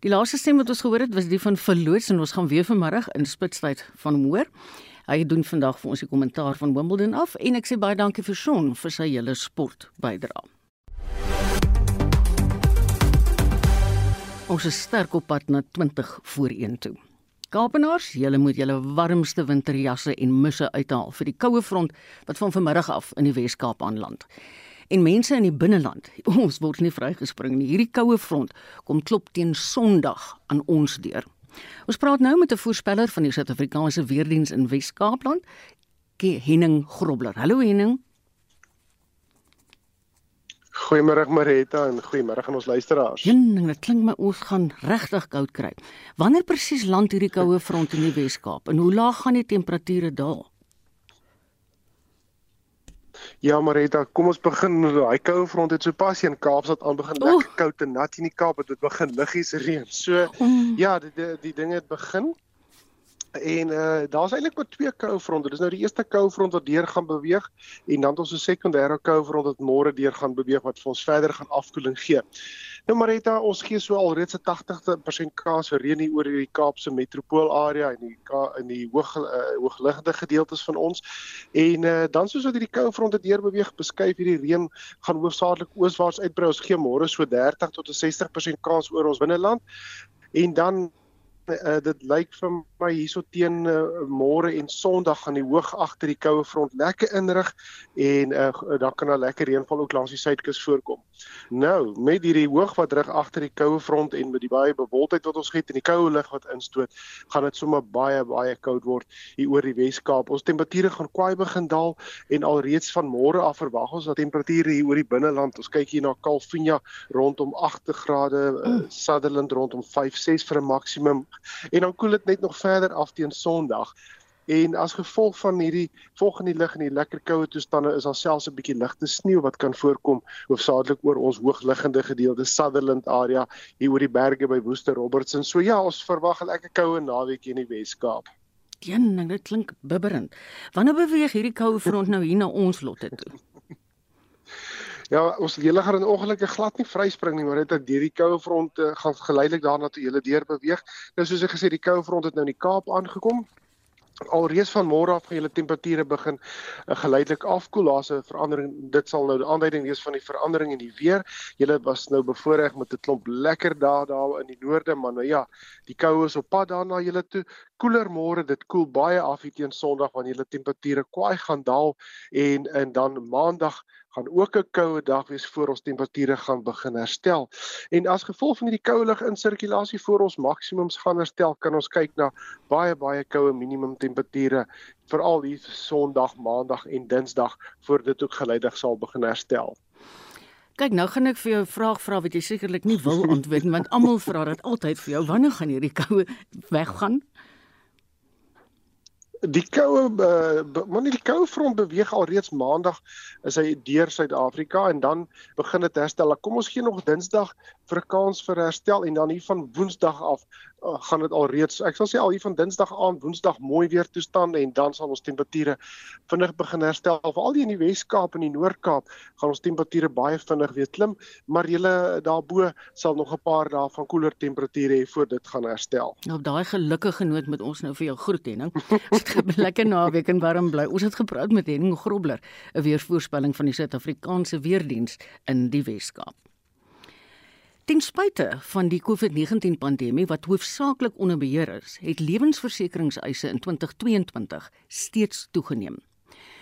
Die laaste stem wat ons gehoor het was die van Verloots en ons gaan weer vanmiddag in spitstyd van hom hoor. Hy doen vandag vir ons die kommentaar van Wimbledon af en ek sê baie dankie vir Shaun vir sy hele sport bydrae. Ons is sterk op pad na 20 voor 1 toe. Kaapenaars, julle moet julle warmste winterjasse en musse uithaal vir die koue front wat van vanmiddag af in die Wes-Kaap aanland. En mense in die binneland, (laughs) ons word nie vrygespring nie. Hierdie koue front kom klop teen Sondag aan ons deur. Ons praat nou met 'n voorspeller van die Suid-Afrikaanse Weerdiens in Wes-Kaapland, Henning Grobler. Hallo Henning. Goeiemôre Marita en goeiemôre aan ons luisteraars. Ja, dit klink my ons gaan regtig koud kry. Wanneer presies land hierdie koue front in die Wes-Kaap en hoe laag gaan die temperature daal? Ja, Marita, kom ons begin met daai koue front het sopas hier in Kaapstad aan begin lekker koud en nat in die Kaap, dit begin liggies reën. So mm. ja, die die, die dinge het begin. En uh daar's eintlik maar twee koufronte. Dis nou die eerste koufront wat deur gaan beweeg en dan ons 'n sekondêre koufront wat môre deur gaan beweeg wat ons verder gaan afkoeling gee. Nou Marita, ons gee so alreeds 'n 80% kans vir reën oor die Kaapse metropoolarea en die in die hoog uh, hoogliggende gedeeltes van ons. En uh dan soos wat hierdie koufronte deur beweeg, beskuif hierdie reën gaan hoofsaaklik ooswaarts uitbrei. Ons gee môre so 30 tot 'n 60% kans oor ons binneland. En dan uh, dit lyk vir my hierso teen uh, môre en Sondag gaan die hoog agter die koue front lekker inrig en uh, dan kan daar lekker reënval ook langs die suidkus voorkom. Nou, met hierdie hoog wat rig agter die koue front en met die baie bewolkheid wat ons het en die koue lug wat instoot, gaan dit sommer baie baie koud word hier oor die Wes-Kaap. Ons temperature gaan kwai begin daal en alreeds van môre af verwag ons dat temperature hier oor die binneland, ons kyk hier na Calvinia rondom 8 grade, uh, Sutherland rondom 5, 6 vir 'n maksimum (laughs) en dan koel dit net nog verder af teen Sondag. En as gevolg van hierdie volgende lig en die lekker koue toestande is daar selfs 'n bietjie ligte sneeu wat kan voorkom hoofsaaklik oor ons hoogliggende gedeelte Sutherland area hier oor die berge by Woester Robertson. So ja, ons verwag 'n lekker koue naweek in die Wes-Kaap. Een, dit klink bibberend. Wanneer beweeg hierdie koue front nou hier na ons lotte toe? Ja, ons hele gaan in ongelukke glad nie vryspring nie, maar dit het deur die koue front uh, gaan geleidelik daarna toe hele deur beweeg. Nou soos ek gesê, die koue front het nou in die Kaap aangekom. Alreeds van môre af gaan julle temperature begin uh, geleidelik afkoel. Daar's 'n verandering. Dit sal nou 'n aanduiding wees van die verandering in die weer. Julle was nou bevoorreg met 'n klomp lekker dae daar in die noorde, maar nou ja, die koue is op pad daarna julle toe. Koeler môre, dit koel baie af teen Sondag wanneer julle temperature kwaai gaan daal en en dan Maandag gaan ook 'n koue dag wees voor ons temperature gaan begin herstel. En as gevolg van hierdie koue lug in sirkulasie voor ons maksimums gaan herstel, kan ons kyk na baie baie koue minimum temperature veral hier Sondag, Maandag en Dinsdag voor dit ook geleidig sal begin herstel. Kyk, nou gaan ek vir jou 'n vraag vra wat jy sekerlik nie wil antwoord nie, want almal vra dit altyd vir jou. Wanneer gaan hierdie koue weggaan? Die koue uh, maar nie die koue front beweeg al reeds maandag is hy deur Suid-Afrika en dan begin dit herstel. Kom ons gee nog Dinsdag vir 'n kans vir herstel en dan hier van Woensdag af uh, gaan dit al reeds ek sal sê al hier van Dinsdag aan Woensdag mooi weer toestande en dan sal ons temperature vinnig begin herstel. Veral hier in die Wes-Kaap en die Noord-Kaap gaan ons temperature baie vinnig weer klim, maar julle daarbo sal nog 'n paar dae van koeler temperature hê voor dit gaan herstel. Nou op daai gelukkige noot met ons nou vir jou groet Henning. (laughs) Dit lekker naweek en warm bly. Ons het gepraat met Henning Grobler, 'n weervoorspelling van die Suid-Afrikaanse Weerdiens in die Wes-Kaap. Ten spyte van die COVID-19 pandemie wat hoofsaaklik onder beheer is, het lewensversekeringseise in 2022 steeds toegeneem.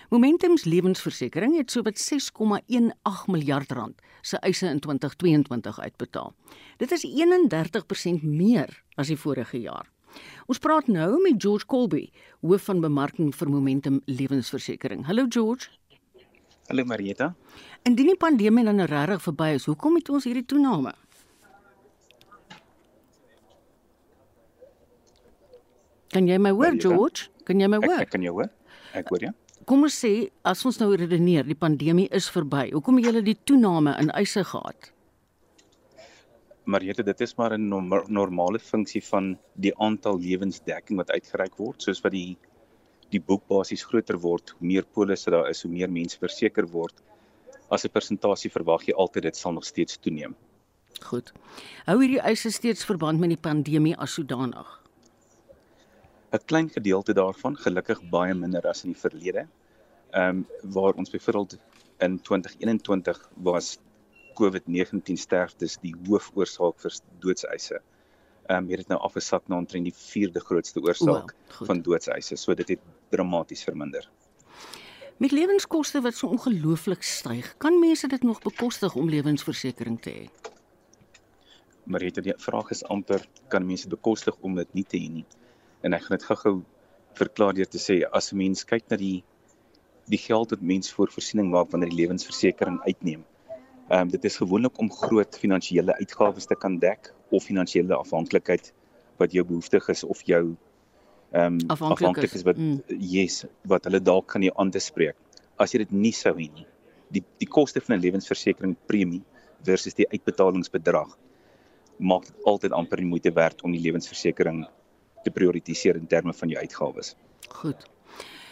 Momentums lewensversekering het sowat 6,18 miljard rand se eise in 2022 uitbetaal. Dit is 31% meer as die vorige jaar. Ons praat nou met George Colby, hoof van bemarking vir Momentum Lewensversekering. Hallo George. Hallo Marieta. Indien die pandemie dan regtig verby is, hoekom het ons hierdie toename? Kan jy my hoor George? Kan jy my hoor? Ek, ek kan jou hoor. Ek hoor jou. Ja. Kom ons sê as ons nou redeneer, die pandemie is verby. Hoekom het julle die toename in eise gehad? weet dit is maar 'n normale funksie van die aantal lewensdekking wat uitgereik word soos wat die die boek basies groter word hoe meer polisse daar is hoe meer mense verseker word as 'n persentasie verwag jy altyd dit sal nog steeds toeneem goed hou hierdie eise steeds verband met die pandemie as sodanig 'n klein gedeelte daarvan gelukkig baie minder as in die verlede ehm um, waar ons byvoorbeeld in 2021 was COVID-19 sterftes die hoofoorsaak vir doodseise. Ehm um, het dit nou afgesak na omtrent die 4de grootste oorsaak oh, van doodseise. So dit het dramaties verminder. Met lewenskoste wat so ongelooflik styg, kan mense dit nog bekostig om lewensversekering te hê? Maar dit die vraag is amper kan mense bekostig om dit nie te hê nie. En ek gaan dit gou-gou verklaar deur te sê as 'n mens kyk na die die geld wat mense vir voorsiening maak wanneer die lewensversekering uitneem, Ehm um, dit is gewoonlik om groot finansiële uitgawes te kan dek of finansiële afhanklikheid wat jou behoeftig is of jou ehm um, afhanklik is wat mm. yes wat hulle dalk kan jy aandespreek. As jy dit nie sou hê nie. Die die koste van 'n lewensversekering premie versus die uitbetalingsbedrag maak dit altyd amper nie moeite werd om die lewensversekering te prioritiseer in terme van jou uitgawes. Goed.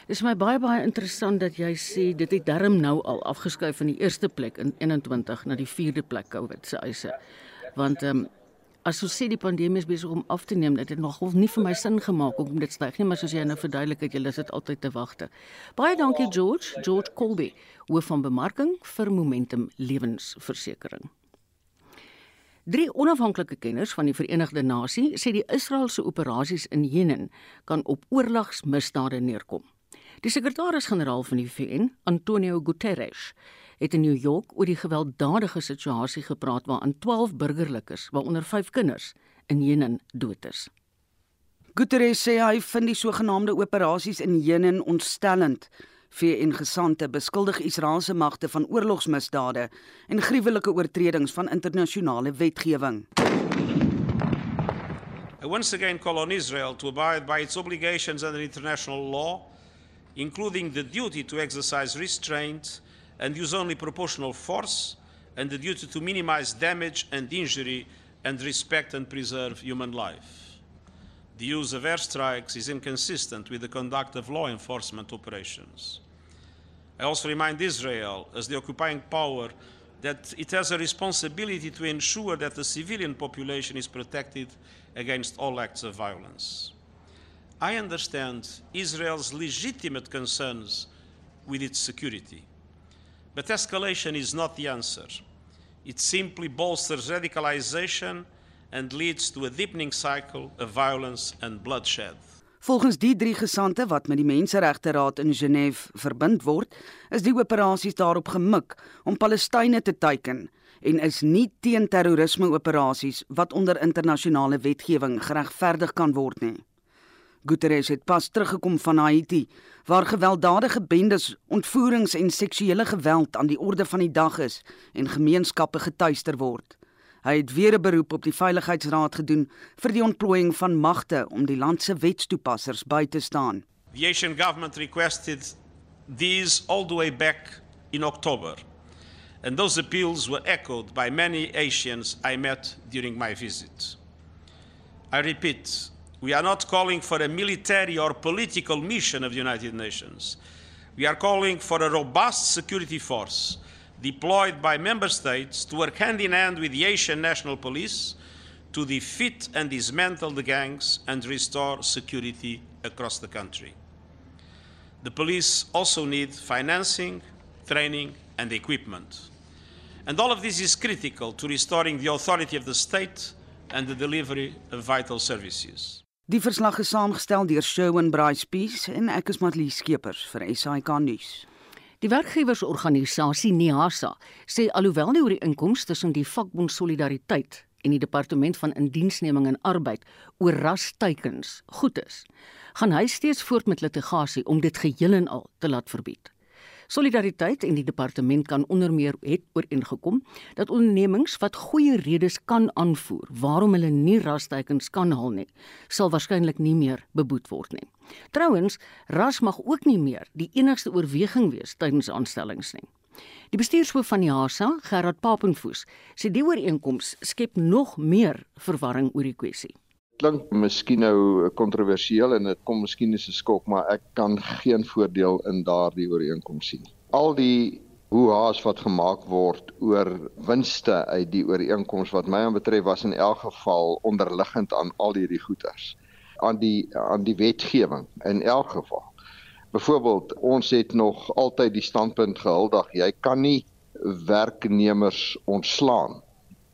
Dis my baie baie interessant dat jy sê dit het darm nou al afgeskuif van die eerste plek in 21 na die vierde plek COVID se eise. Want ehm um, as ons sê die pandemie is besig om af te neem, dit het nog nie vir my sin gemaak om dit styg nie, maar soos jy nou verduidelik het, jy lus dit altyd te wagte. Baie dankie George, George Colby, hoof van bemarking vir Momentum Lewensversekering. Drie onafhanklike kenners van die Verenigde Nasie sê die Israeliese operasies in Jemen kan op oorlogsmisdade neerkom. Die sekretaris-generaal van die VN, Antonio Guterres, het in New York oor die gewelddadige situasie gepraat waarin 12 burgerlikes, waaronder 5 kinders, in Jenin dood is. Guterres sê hy vind die sogenaamde operasies in Jenin ontstellend. VN gesante beskuldig Israeliese magte van oorlogsmisdade en gruwelike oortredings van internasionale wetgewing. I once again call on Israel to abide by its obligations under international law, including the duty to exercise restraint and use only proportional force and the duty to minimize damage and injury and respect and preserve human life. The use of airstrikes is inconsistent with the conduct of law enforcement operations. I also remind Israel, as the occupying power, that it has a responsibility to ensure that the civilian population is protected against all acts of violence. I understand Israel's legitimate concerns with its security. But escalation is not the answer. It simply bolsters radicalization and leads to a deepening cycle of violence and bloodshed. Volgens die drie gesante wat met die Menseregte Raad in Genève verbind word, is die operasies daarop gemik om Palestynë te teiken en is nie teen terrorisme operasies wat onder internasionale wetgewing geregverdig kan word nie. Guterres het pas teruggekom van Haiti waar gewelddadige bendes, ontvoerings en seksuele geweld aan die orde van die dag is en gemeenskappe getuister word. Hy het weer 'n beroep op die Veiligheidsraad gedoen vir die ontplooiing van magte om die land se wetstoepassers by te staan. The Asian government requested these all the way back in October. And those appeals were echoed by many Asians I met during my visit. I repeat, We are not calling for a military or political mission of the United Nations. We are calling for a robust security force deployed by member states to work hand in hand with the Asian National Police to defeat and dismantle the gangs and restore security across the country. The police also need financing, training, and equipment. And all of this is critical to restoring the authority of the state and the delivery of vital services. Die verslag is saamgestel deur Sherwin Bryce Peace en ek is Matlie Skeepers vir SAK nuus. Die werkgewersorganisasie NIASA sê alhoewel die ooreenkoms tussen die vakbond Solidariteit en die departement van indiensneming en arbeid oor rasteikens goed is, gaan hy steeds voort met litigasie om dit geheel en al te laat verbied. Solidariteit en die departement kan onder meer het ooreengekom dat ondernemings wat goeie redes kan aanvoer waarom hulle nie rasteikens kan haal nie, sal waarskynlik nie meer beboet word nie. Trouwens, ras mag ook nie meer die enigste oorweging wees tydens aanstellings nie. Die bestuurshoof van die HASA, Gerard Papenfoos, sê die ooreenkoms skep nog meer verwarring oor die kwessie klink miskien nou kontroversieel en dit kom miskien as 'n skok, maar ek kan geen voordeel in daardie ooreenkoms sien. Al die hoehaas wat gemaak word oor winste uit die ooreenkoms wat my aanbetref was in elk geval onderliggend aan al hierdie goeders aan die aan die wetgewing in elk geval. Byvoorbeeld, ons het nog altyd die standpunt gehuldig, jy kan nie werknemers ontslaan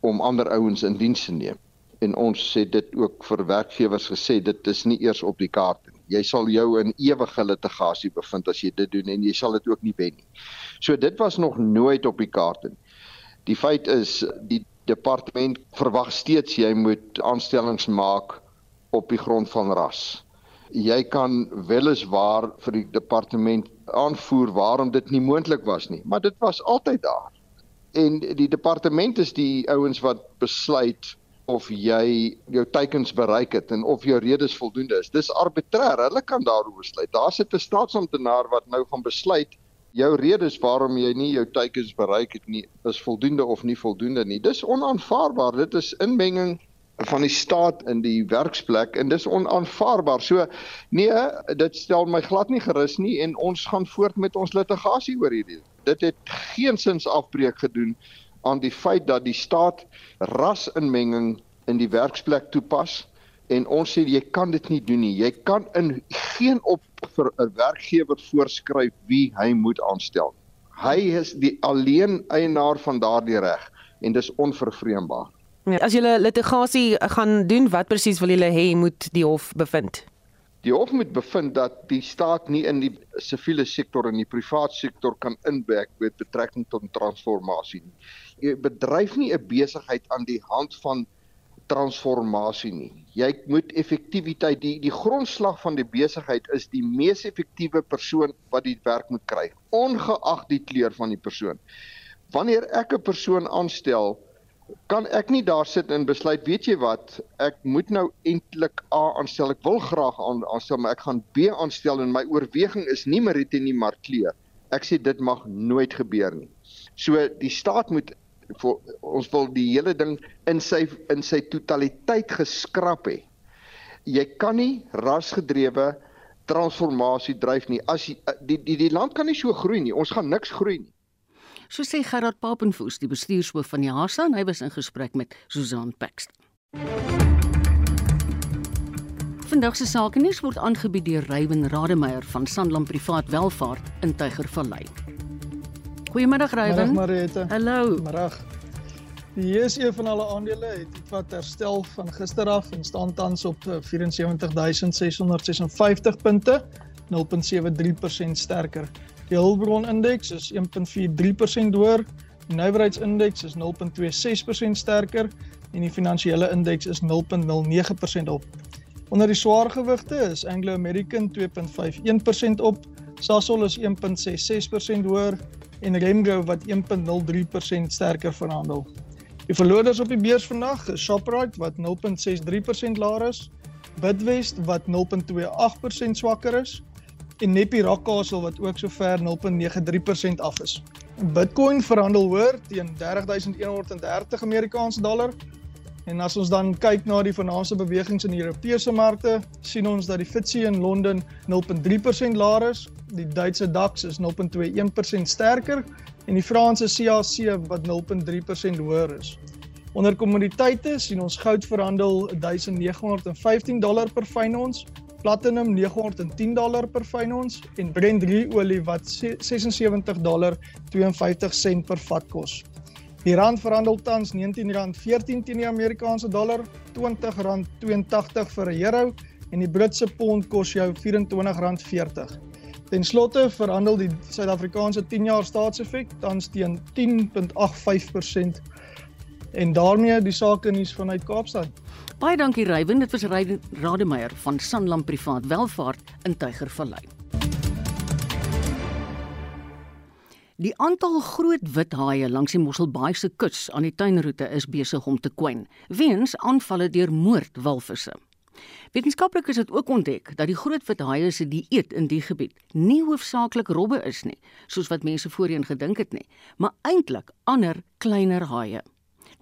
om ander ouens in diens te neem en ons sê dit ook vir werkgewers gesê dit is nie eers op die kaart nie. Jy sal jou in ewige litigasie bevind as jy dit doen en jy sal dit ook nie wen nie. So dit was nog nooit op die kaart nie. Die feit is die departement verwag steeds jy moet aanstellings maak op die grond van ras. Jy kan weliswaar vir die departement aanvoer waarom dit nie moontlik was nie, maar dit was altyd daar. En die departement is die ouens wat besluit of jy jou teikens bereik het en of jou redes voldoende is. Dis arbitrêr. Hulle kan daaroor besluit. Daar sit 'n staatsamptenaar wat nou gaan besluit jou redes waarom jy nie jou teikens bereik het nie is voldoende of nie voldoende nie. Dis onaanvaarbaar. Dit is inmenging van die staat in die werksplek en dis onaanvaarbaar. So nee, dit stel my glad nie gerus nie en ons gaan voort met ons litigasie oor hierdie. Dit het geen sins afbreek gedoen aan die feit dat die staat rasinmenging in die werksplek toepas en ons sê jy kan dit nie doen nie. Jy kan in geen op vir 'n werkgewer voorskryf wie hy moet aanstel. Hy is die alleen eienaar van daardie reg en dis onvervreembaar. Ja, as julle litigasie gaan doen, wat presies wil julle hê moet die hof bevind? Die hof moet bevind dat die staat nie in die siviele sektor en die privaat sektor kan inwerk met betrekking tot transformasie nie. 'n Bedryf nie 'n besigheid aan die hand van transformasie nie. Jy moet effektiwiteit die die grondslag van die besigheid is die mees effektiewe persoon wat die werk moet kry, ongeag die kleur van die persoon. Wanneer ek 'n persoon aanstel, kan ek nie daar sit en besluit, weet jy wat, ek moet nou eintlik A aanstel. Ek wil graag aan aanstel, maar ek gaan B aanstel en my oorweging is nie Marite nie, maar kleur. Ek sê dit mag nooit gebeur nie. So die staat moet vir ons wil die hele ding in sy in sy totaliteit geskraap hê. Jy kan nie rasgedrewe transformasie dryf nie. As die die die, die land kan nie so groei nie. Ons gaan niks groei nie. So sê Gerard Papenfoos, die bestuurshoof van die HASA, hy was in gesprek met Susan Paxt. Vandag se sake nuus word aangebied deur Ryan Rademeier van Sanlam Privaat Welvaart in Tygervallei. Goeiemiddag Ryan. Hallo. Middag. Die JSE van alle aandele het wat herstel van gister af en staan tans op 74656 punte, 0.73% sterker. Die Hulbron indeks is 1.43% hoër, die nywerheidsindeks is 0.26% sterker en die finansiële indeks is 0.09% op. Onder die swaargewigte is Anglo American 2.51% op, Sasol is 1.66% hoër en Remgro wat 1.03% sterker verhandel. Die verloders op die beurs vandag is Shoprite wat 0.63% laer is, Bidwest wat 0.28% swakker is en Nepi Rockcastle wat ook sover 0.93% af is. Bitcoin verhandel hoër teen 30130 Amerikaanse dollar En as ons dan kyk na die vernaamste bewegings in die Europese markte, sien ons dat die FTSE in Londen 0.3% laer is, die Duitse DAX is 0.21% sterker en die Franse CAC wat 0.3% hoër is. Onder kommoditeite sien ons goud verhandel 1915 dollar per fyn ons, platinum 910 dollar per fyn ons en Brent olie wat 76 dollar 52 sent per vat kos. Die rand verhandel tans R19.14 teen die Amerikaanse dollar, R20.82 vir 'n euro en die Britse pond kos jou R24.40. Ten slotte verhandel die Suid-Afrikaanse 10-jaar staatsefek tans teen 10.85% en daarmee die sake nuus vanuit Kaapstad. Baie dankie Rywin, dit was Rywin Rademeier van Sanlam Privaat Welvaart in Tygervallei. Die aantal groot wit haie langs die Mosselbaai se kus aan die tuinroete is besig om te kwyn weens aanvalle deur moordwalvisse. Wetenskaplikes het ook ontdek dat die groot wit haie se dieet in die gebied nie hoofsaaklik robbe is nie, soos wat mense voorheen gedink het nie, maar eintlik ander kleiner haie.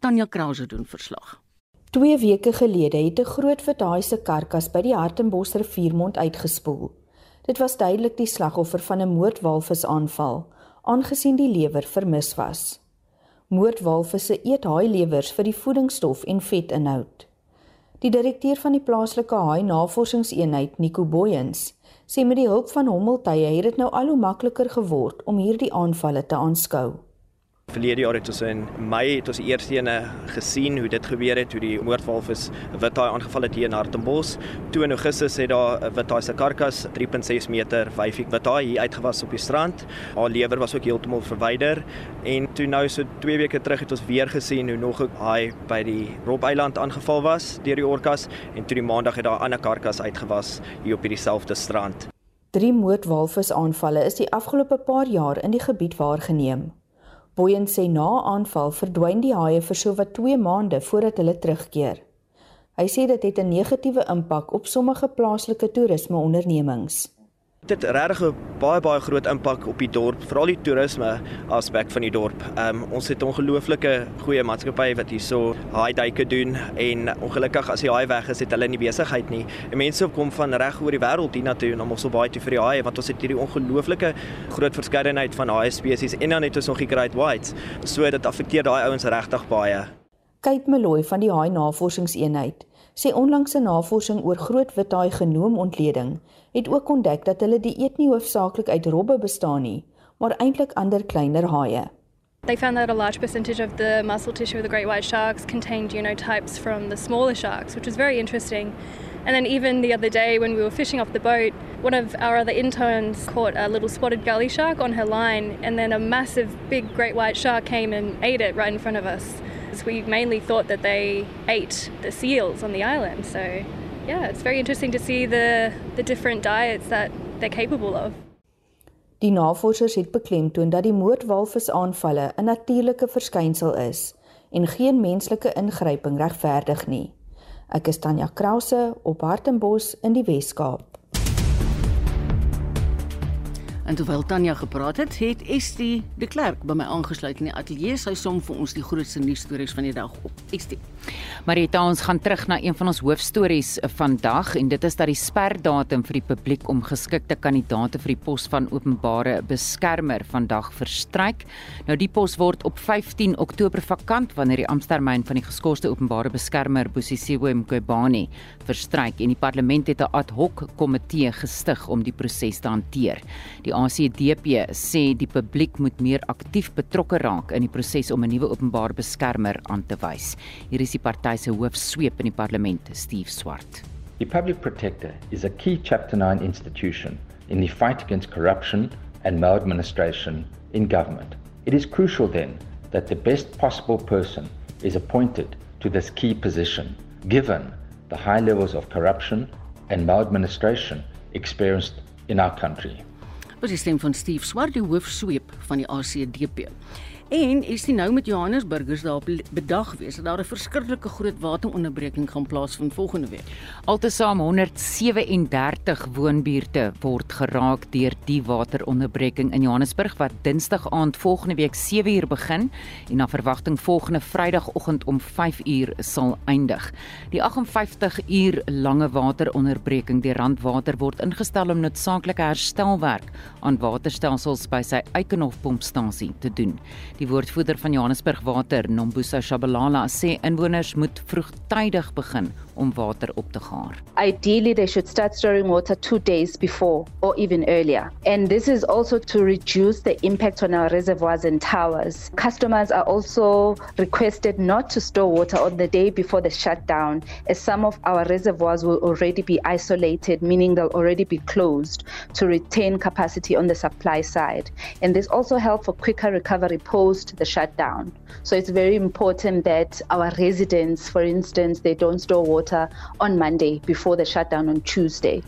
Tanya Krause doen verslag. 2 weke gelede het 'n groot haai se karkas by die Hartenbos riviermond uitgespoel. Dit was duidelik die slagoffer van 'n moordwalvisaanval aangesien die lewer vermis was. Moordwalvisse eet haailewers vir die voedingsstof en vetinhoud. Die direkteur van die plaaslike haai navorsingseenheid, Nico Boyens, sê met die hulp van hommeltuie het dit nou al hoe makliker geword om hierdie aanvalle te aanskou. Verlede jaar het ons in Mei het ons die eerste ene gesien hoe dit gebeur het, hoe die moordwalvis withaai aangeval het hier in Hartenbos. Toe in Augustus het daar 'n withaai se karkas 3.6 meter wyfie withaai hier uitgewas op die strand. Haar lewer was ook heeltemal verwyder en toe nou so 2 weke terug het ons weer gesien hoe nog 'n haai by die Rob Eiland aangeval was deur die orkas en toe die maandag het daar 'n ander karkas uitgewas hier op hierdie selfde strand. Drie moordwalvis aanvalle is die afgelope paar jaar in die gebied waargeneem. Boyen sê na aanval verdwyn die haie vir sowat 2 maande voordat hulle terugkeer. Hy sê dit het 'n negatiewe impak op sommige plaaslike toerisme dit regtig 'n baie baie groot impak op die dorp, veral die toerisme aspek van die dorp. Um ons het 'n ongelooflike goeie maatskappy wat hierso haai duike doen en ongelukkig as die haai weg is, het hulle nie besigheid nie. En mense kom van reg oor die wêreld hiernatoe om ons so baie te vir die haai want ons het hierdie ongelooflike groot verskeidenheid van haai spesies en dan het ons nog die great whites. So dit affekteer daai ouens regtig baie. Kate Meloy van die Haai Navorsingseenheid sê onlangse navorsing oor groot withaai genoomontleding het ook ontdek dat hulle dieet nie hoofsaaklik uit robbe bestaan nie, maar eintlik ander kleiner haie. They found that a large percentage of the muscle tissue of the great white sharks contained genotypes from the smaller sharks, which was very interesting. And then even the other day when we were fishing off the boat, one of our other interns caught a little spotted gully shark on her line and then a massive big great white shark came and ate it right in front of us. So we mainly thought that they ate the seals on the island. So yeah, it's very interesting to see the the different diets that they're capable of. Die navorsers het beklemtoon dat die moordwalvisaanvalle 'n natuurlike verskynsel is en geen menslike ingryping regverdig nie. Ek is Tanya Krause op Hartenbos in die Wes-Kaap. En terwyl Tanya gepraat het, het Estie de Klerk by my aangesluit in die ateljee. Sy som vir ons die grootste nuusstories van die dag op. Estie. Marita, ons gaan terug na een van ons hoofstories vandag en dit is dat die sperdatum vir die publiek om geskikte kandidaate vir die pos van openbare beskermer vandag verstryk. Nou die pos word op 15 Oktober vakant wanneer die amptetermyn van die geskorste openbare beskermer Bosisiwe Mqobani verstryk en die parlement het 'n ad hoc komitee gestig om die proses te hanteer. Die ACDP sê die publiek moet meer aktief betrokke raak in die proses om 'n nuwe openbare beskermer aan te wys. Hier is die party se hoofsweep in die parlement, Steve Swart. The public protector is a key chapter 9 institution in the fight against corruption and maladministration in government. It is crucial then that the best possible person is appointed to this key position given the high levels of corruption and maladministration experienced in our country. Was die stem van Steve Swart die hoofsweep van die ACDP. En is dit nou met Johannesburgers daar bedag wees dat daar 'n verskriklike groot wateronderbreking gaan plaasvind volgende week. Altesaam 137 woonbuurte word geraak deur die wateronderbreking in Johannesburg wat Dinsdag aand volgende week 7uur begin en na verwagting volgende Vrydagoggend om 5uur sal eindig. Die 58 uur lange wateronderbreking deur Randwater word ingestel om noodsaaklike herstelwerk aan waterstelsels by sy Eikenhof pompstasie te doen. Die woordvoerder van Johannesburg Water, Nombusa Shabalala, sê inwoners moet vroegtydig begin om water op te gaar. Ideally they should start storing water 2 days before or even earlier. And this is also to reduce the impact on our reservoirs and towers. Customers are also requested not to store water on the day before the shutdown as some of our reservoirs will already be isolated meaning they'll already be closed to retain capacity on the supply side. And this also helps for quicker recovery post the shutdown. So it's very important that our residents for instance they don't store water water on Monday before the shutdown on Tuesday.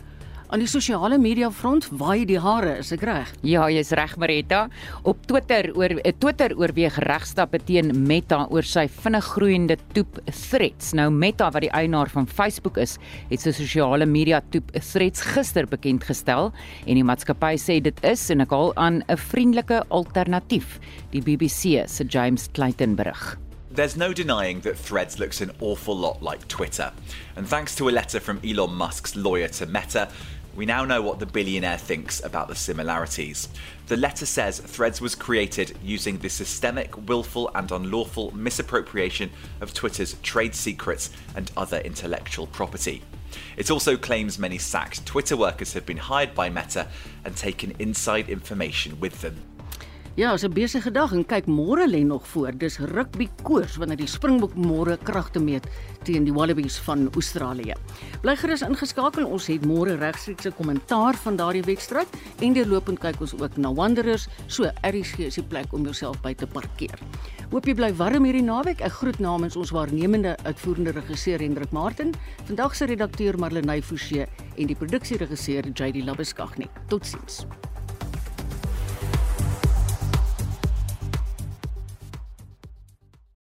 Aan die sosiale media front waai die hare, is ek reg? Ja, jy's reg, Marita. Op Twitter oor eh, Twitter oorweeg regstappe teen Meta oor sy vinnig groeiende toep Threads. Nou Meta wat die eienaar van Facebook is, het sy sosiale media toep Threads gister bekend gestel en die maatskappy sê dit is en ek haal aan 'n vriendelike alternatief. Die BBC se James Clayton berig. There's no denying that Threads looks an awful lot like Twitter. And thanks to a letter from Elon Musk's lawyer to Meta, we now know what the billionaire thinks about the similarities. The letter says Threads was created using the systemic, willful, and unlawful misappropriation of Twitter's trade secrets and other intellectual property. It also claims many sacked Twitter workers have been hired by Meta and taken inside information with them. Ja, is 'n besige dag en kyk môre lê nog voor. Dis rugby koers wanneer die Springbok môre kragte meet teen die Wallabies van Australië. Bly gerus ingeskakel. Ons het môre regstreekse kommentaar van daardie wedstryd en deurlopend kyk ons ook na Wanderers. So, RSG is die plek om jouself by te parkeer. Hoop jy bly warm hierdie naweek. Ek groet namens ons waarnemende uitvoerende regisseur Hendrik Martin, vandag se redakteur Marlenae Forsie en die produksieregisseur JD Labuskaghni. Totsiens.